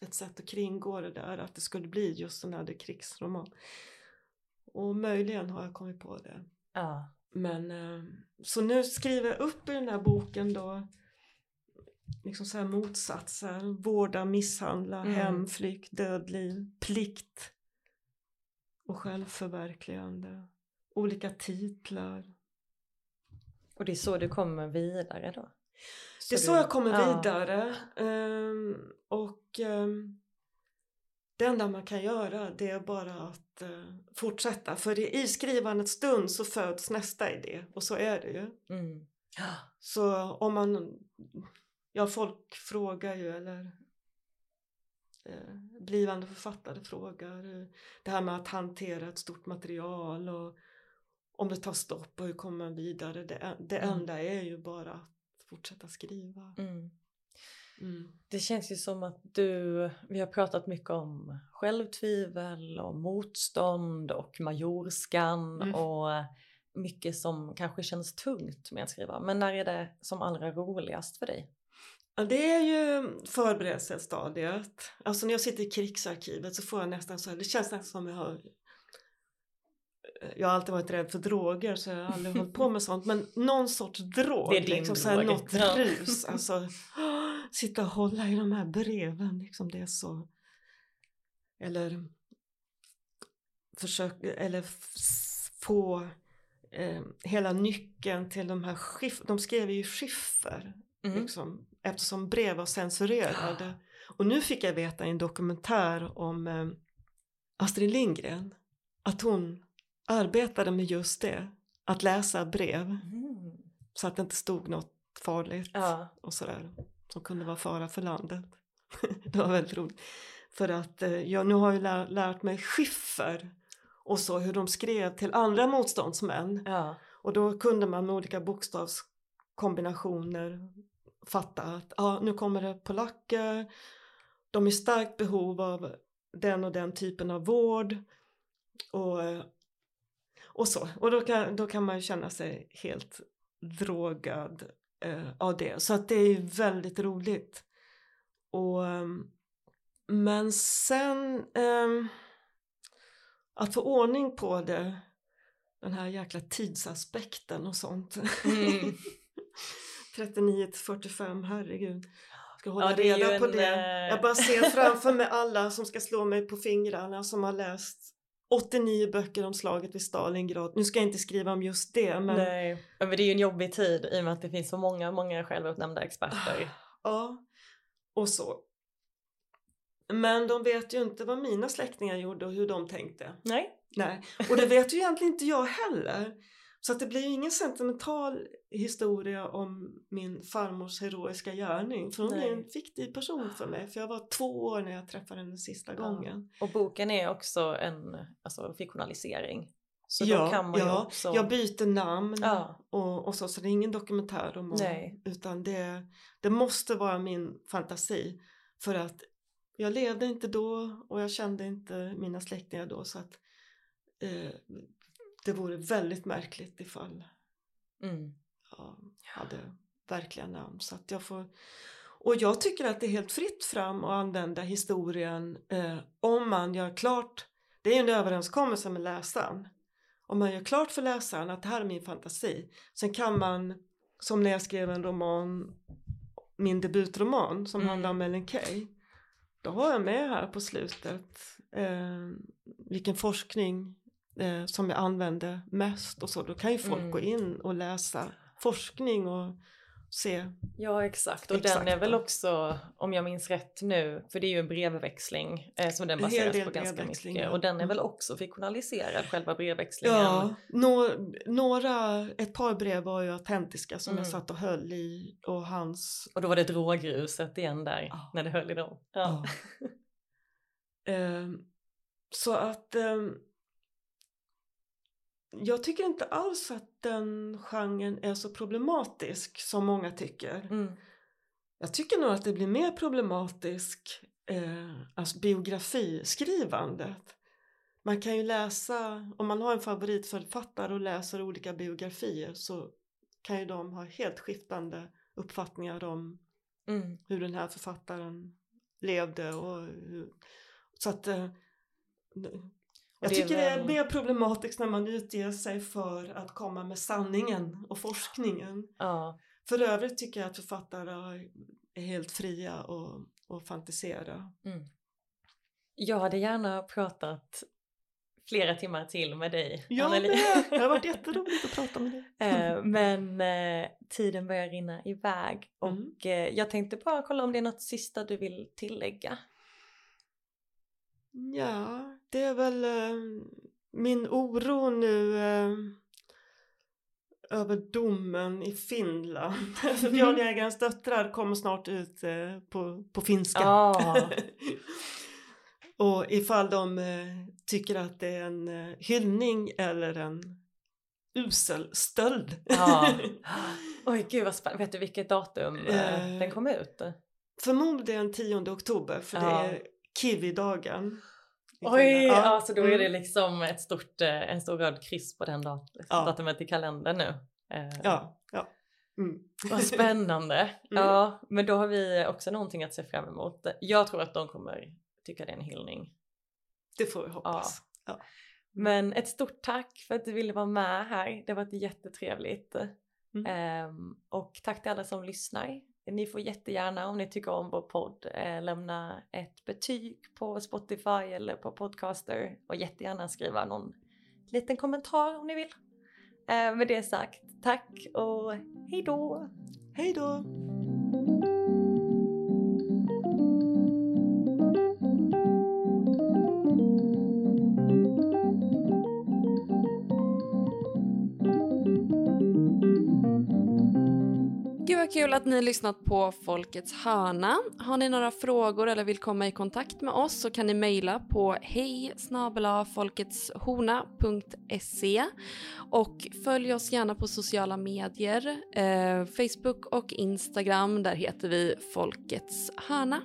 ett sätt att kringgå det där, att det skulle bli just en här krigsroman. Och möjligen har jag kommit på det. Ja. Men eh, så nu skriver jag upp i den här boken då liksom så här motsatser. Vårda, misshandla, Mm. hemflykt, dödliv, plikt och självförverkligande. Olika titlar. Och det är så du kommer vidare då? Det är så du- jag kommer ja. vidare. Ehm, och ehm, det enda man kan göra det är bara att eh, fortsätta. För i, skrivandets stund så föds nästa idé. Och så är det ju. Mm. Så om man... Ja, folk frågar ju eller eh, blivande författare frågar eh, det här med att hantera ett stort material och om det tar stopp och hur kommer man vidare. Det, det Mm. enda är ju bara att fortsätta skriva. Mm. Mm. Det känns ju som att du, vi har pratat mycket om självtvivel och motstånd och majorskan Mm. och mycket som kanske känns tungt med att skriva. Men när är det som allra roligast för dig? Ja, det är ju förberedelsestadiet. Alltså när jag sitter i krigsarkivet så får jag nästan så här, det känns nästan som jag har jag har alltid varit rädd för droger så jag har aldrig hållit på med sånt men någon sorts drog, Det är din liksom, så här, drog. något Ja. rus. Alltså, sitta och hålla i de här breven liksom, det är så. Eller försök, eller få eh, hela nyckeln till de här skiff, de skrev ju skiffer Mm. liksom, eftersom brev var censurerade. Och nu fick jag veta i en dokumentär om eh, Astrid Lindgren att hon arbetade med just det, att läsa brev Mm. så att det inte stod något farligt Ja. och sådär som kunde vara fara för landet. det var väldigt roligt. För att eh, jag nu har ju lär, lärt mig skiffer och så hur de skrev till andra motståndsmän. Ja. Och då kunde man med olika bokstavskombinationer fatta att ja, nu kommer det polacker, de är i starkt behov av den och den typen av vård och, och så. Och då kan, då kan man ju känna sig helt drogad eh, av det. Så att det är väldigt roligt. Och, ehm, men sen ehm, att få ordning på det den här jäkla tidsaspekten och sånt. Mm. 39 till 45, herregud. Ska hålla Ja, reda på en, det. eh, Jag bara ser framför mig alla som ska slå mig på fingrarna som har läst 89 böcker om slaget vid Stalingrad. Nu ska jag inte skriva om just det men Nej. Men det är ju en jobbig tid i och med att det finns så många, många självutnämnda experter. ja, och så. Men de vet ju inte vad mina släktingar gjorde och hur de tänkte. Nej. Nej, och det vet ju egentligen inte jag heller. Så att det blir ingen sentimental historia om min farmors heroiska gärning. För hon är Nej. en fiktiv person för mig. För jag var två år när jag träffade henne sista Ja. gången. Och boken är också en alltså, fiktionalisering. Så då ja, kan man ja också... jag byter namn Ja. och, och så. Så det är ingen dokumentär om Nej. Utan det, det måste vara min fantasi. För att jag levde inte då och jag kände inte mina släktingar då. Så att eh, det vore väldigt märkligt ifall Mm. Ja. jag hade verkliga namn. Så att jag får... Och jag tycker att det är helt fritt fram att använda historien eh, om man gör klart, det är en överenskommelse med läsaren, om man gör klart för läsaren att det här är min fantasi. Sen kan man, som när jag skrev en roman, min debutroman som Mm. handlar om Ellen Key, då har jag med här på slutet eh, vilken forskning eh, som jag använde mest och så. Då kan ju folk Mm. gå in och läsa forskning och se. Ja exakt och Exakt. den är väl också, om jag minns rätt nu, för det är ju en brevväxling eh, som den baseras på ganska mycket ja. och den är Mm. väl också fiktionaliserad själva brevväxlingen. Ja, nå, några, ett par brev var ju autentiska som jag Mm. satt och höll i och hans Och då var det drogruset igen där Ja. när det höll i dem. Ja. Ehm, så att ehm, Mm. jag tycker inte alls att den genren är så problematisk som många tycker. Mm. Jag tycker nog att det blir mer problematisk eh, alltså biografiskrivandet. Man kan ju läsa, om man har en favoritförfattare och läser olika biografier så kan ju de ha helt skiftande uppfattningar om mm. hur den här författaren levde och hur, så att eh, jag det tycker det är mer problematiskt när man utger sig för att komma med sanningen och forskningen. Ja. För övrigt tycker jag att författare är helt fria och, och fantisera. Mm. Jag hade gärna pratat flera timmar till med dig, Jag Anneli. med! Det har varit jätteroligt att prata med dig. Eh, Men eh, tiden börjar rinna iväg och Mm. jag tänkte bara kolla om det är något sista du vill tillägga. Ja, det är väl eh, min oro nu eh, över domen i Finland. För Björnjägarens döttrar kommer snart ut eh, på, på finska. Ja. Och ifall de eh, tycker att det är en eh, hyllning eller en usel stöld. ja. Oj gud vad spännande. Vet du vilket datum den kom ut? Förmodligen 10 oktober för Ja. det är kiwi-dagen. Oj. Ja. alltså då är det Mm. liksom ett stort, eh, en stor röd kryss på den dat- Ja. datumet i kalendern nu. Eh, Ja, ja. Mm. Vad spännande. Mm. Ja, men då har vi också någonting att se fram emot. Jag tror att de kommer tycka det är en hyllning. Det får vi hoppas. Men ett stort tack för att du ville vara med här. Det har varit jättetrevligt. Mm. Ehm, och tack till alla som lyssnar. Ni får jättegärna om ni tycker om vår podd eh, lämna ett betyg på Spotify eller på Podcaster och jättegärna skriva någon liten kommentar om ni vill. Eh, med det sagt, tack och hej då! Hej då! Vad kul att ni lyssnat på Folkets hörna. Har ni några frågor eller vill komma i kontakt med oss så kan ni mejla på hej folketshorna.se och följ oss gärna på sociala medier, eh, Facebook och Instagram. Där heter vi Folkets hörna.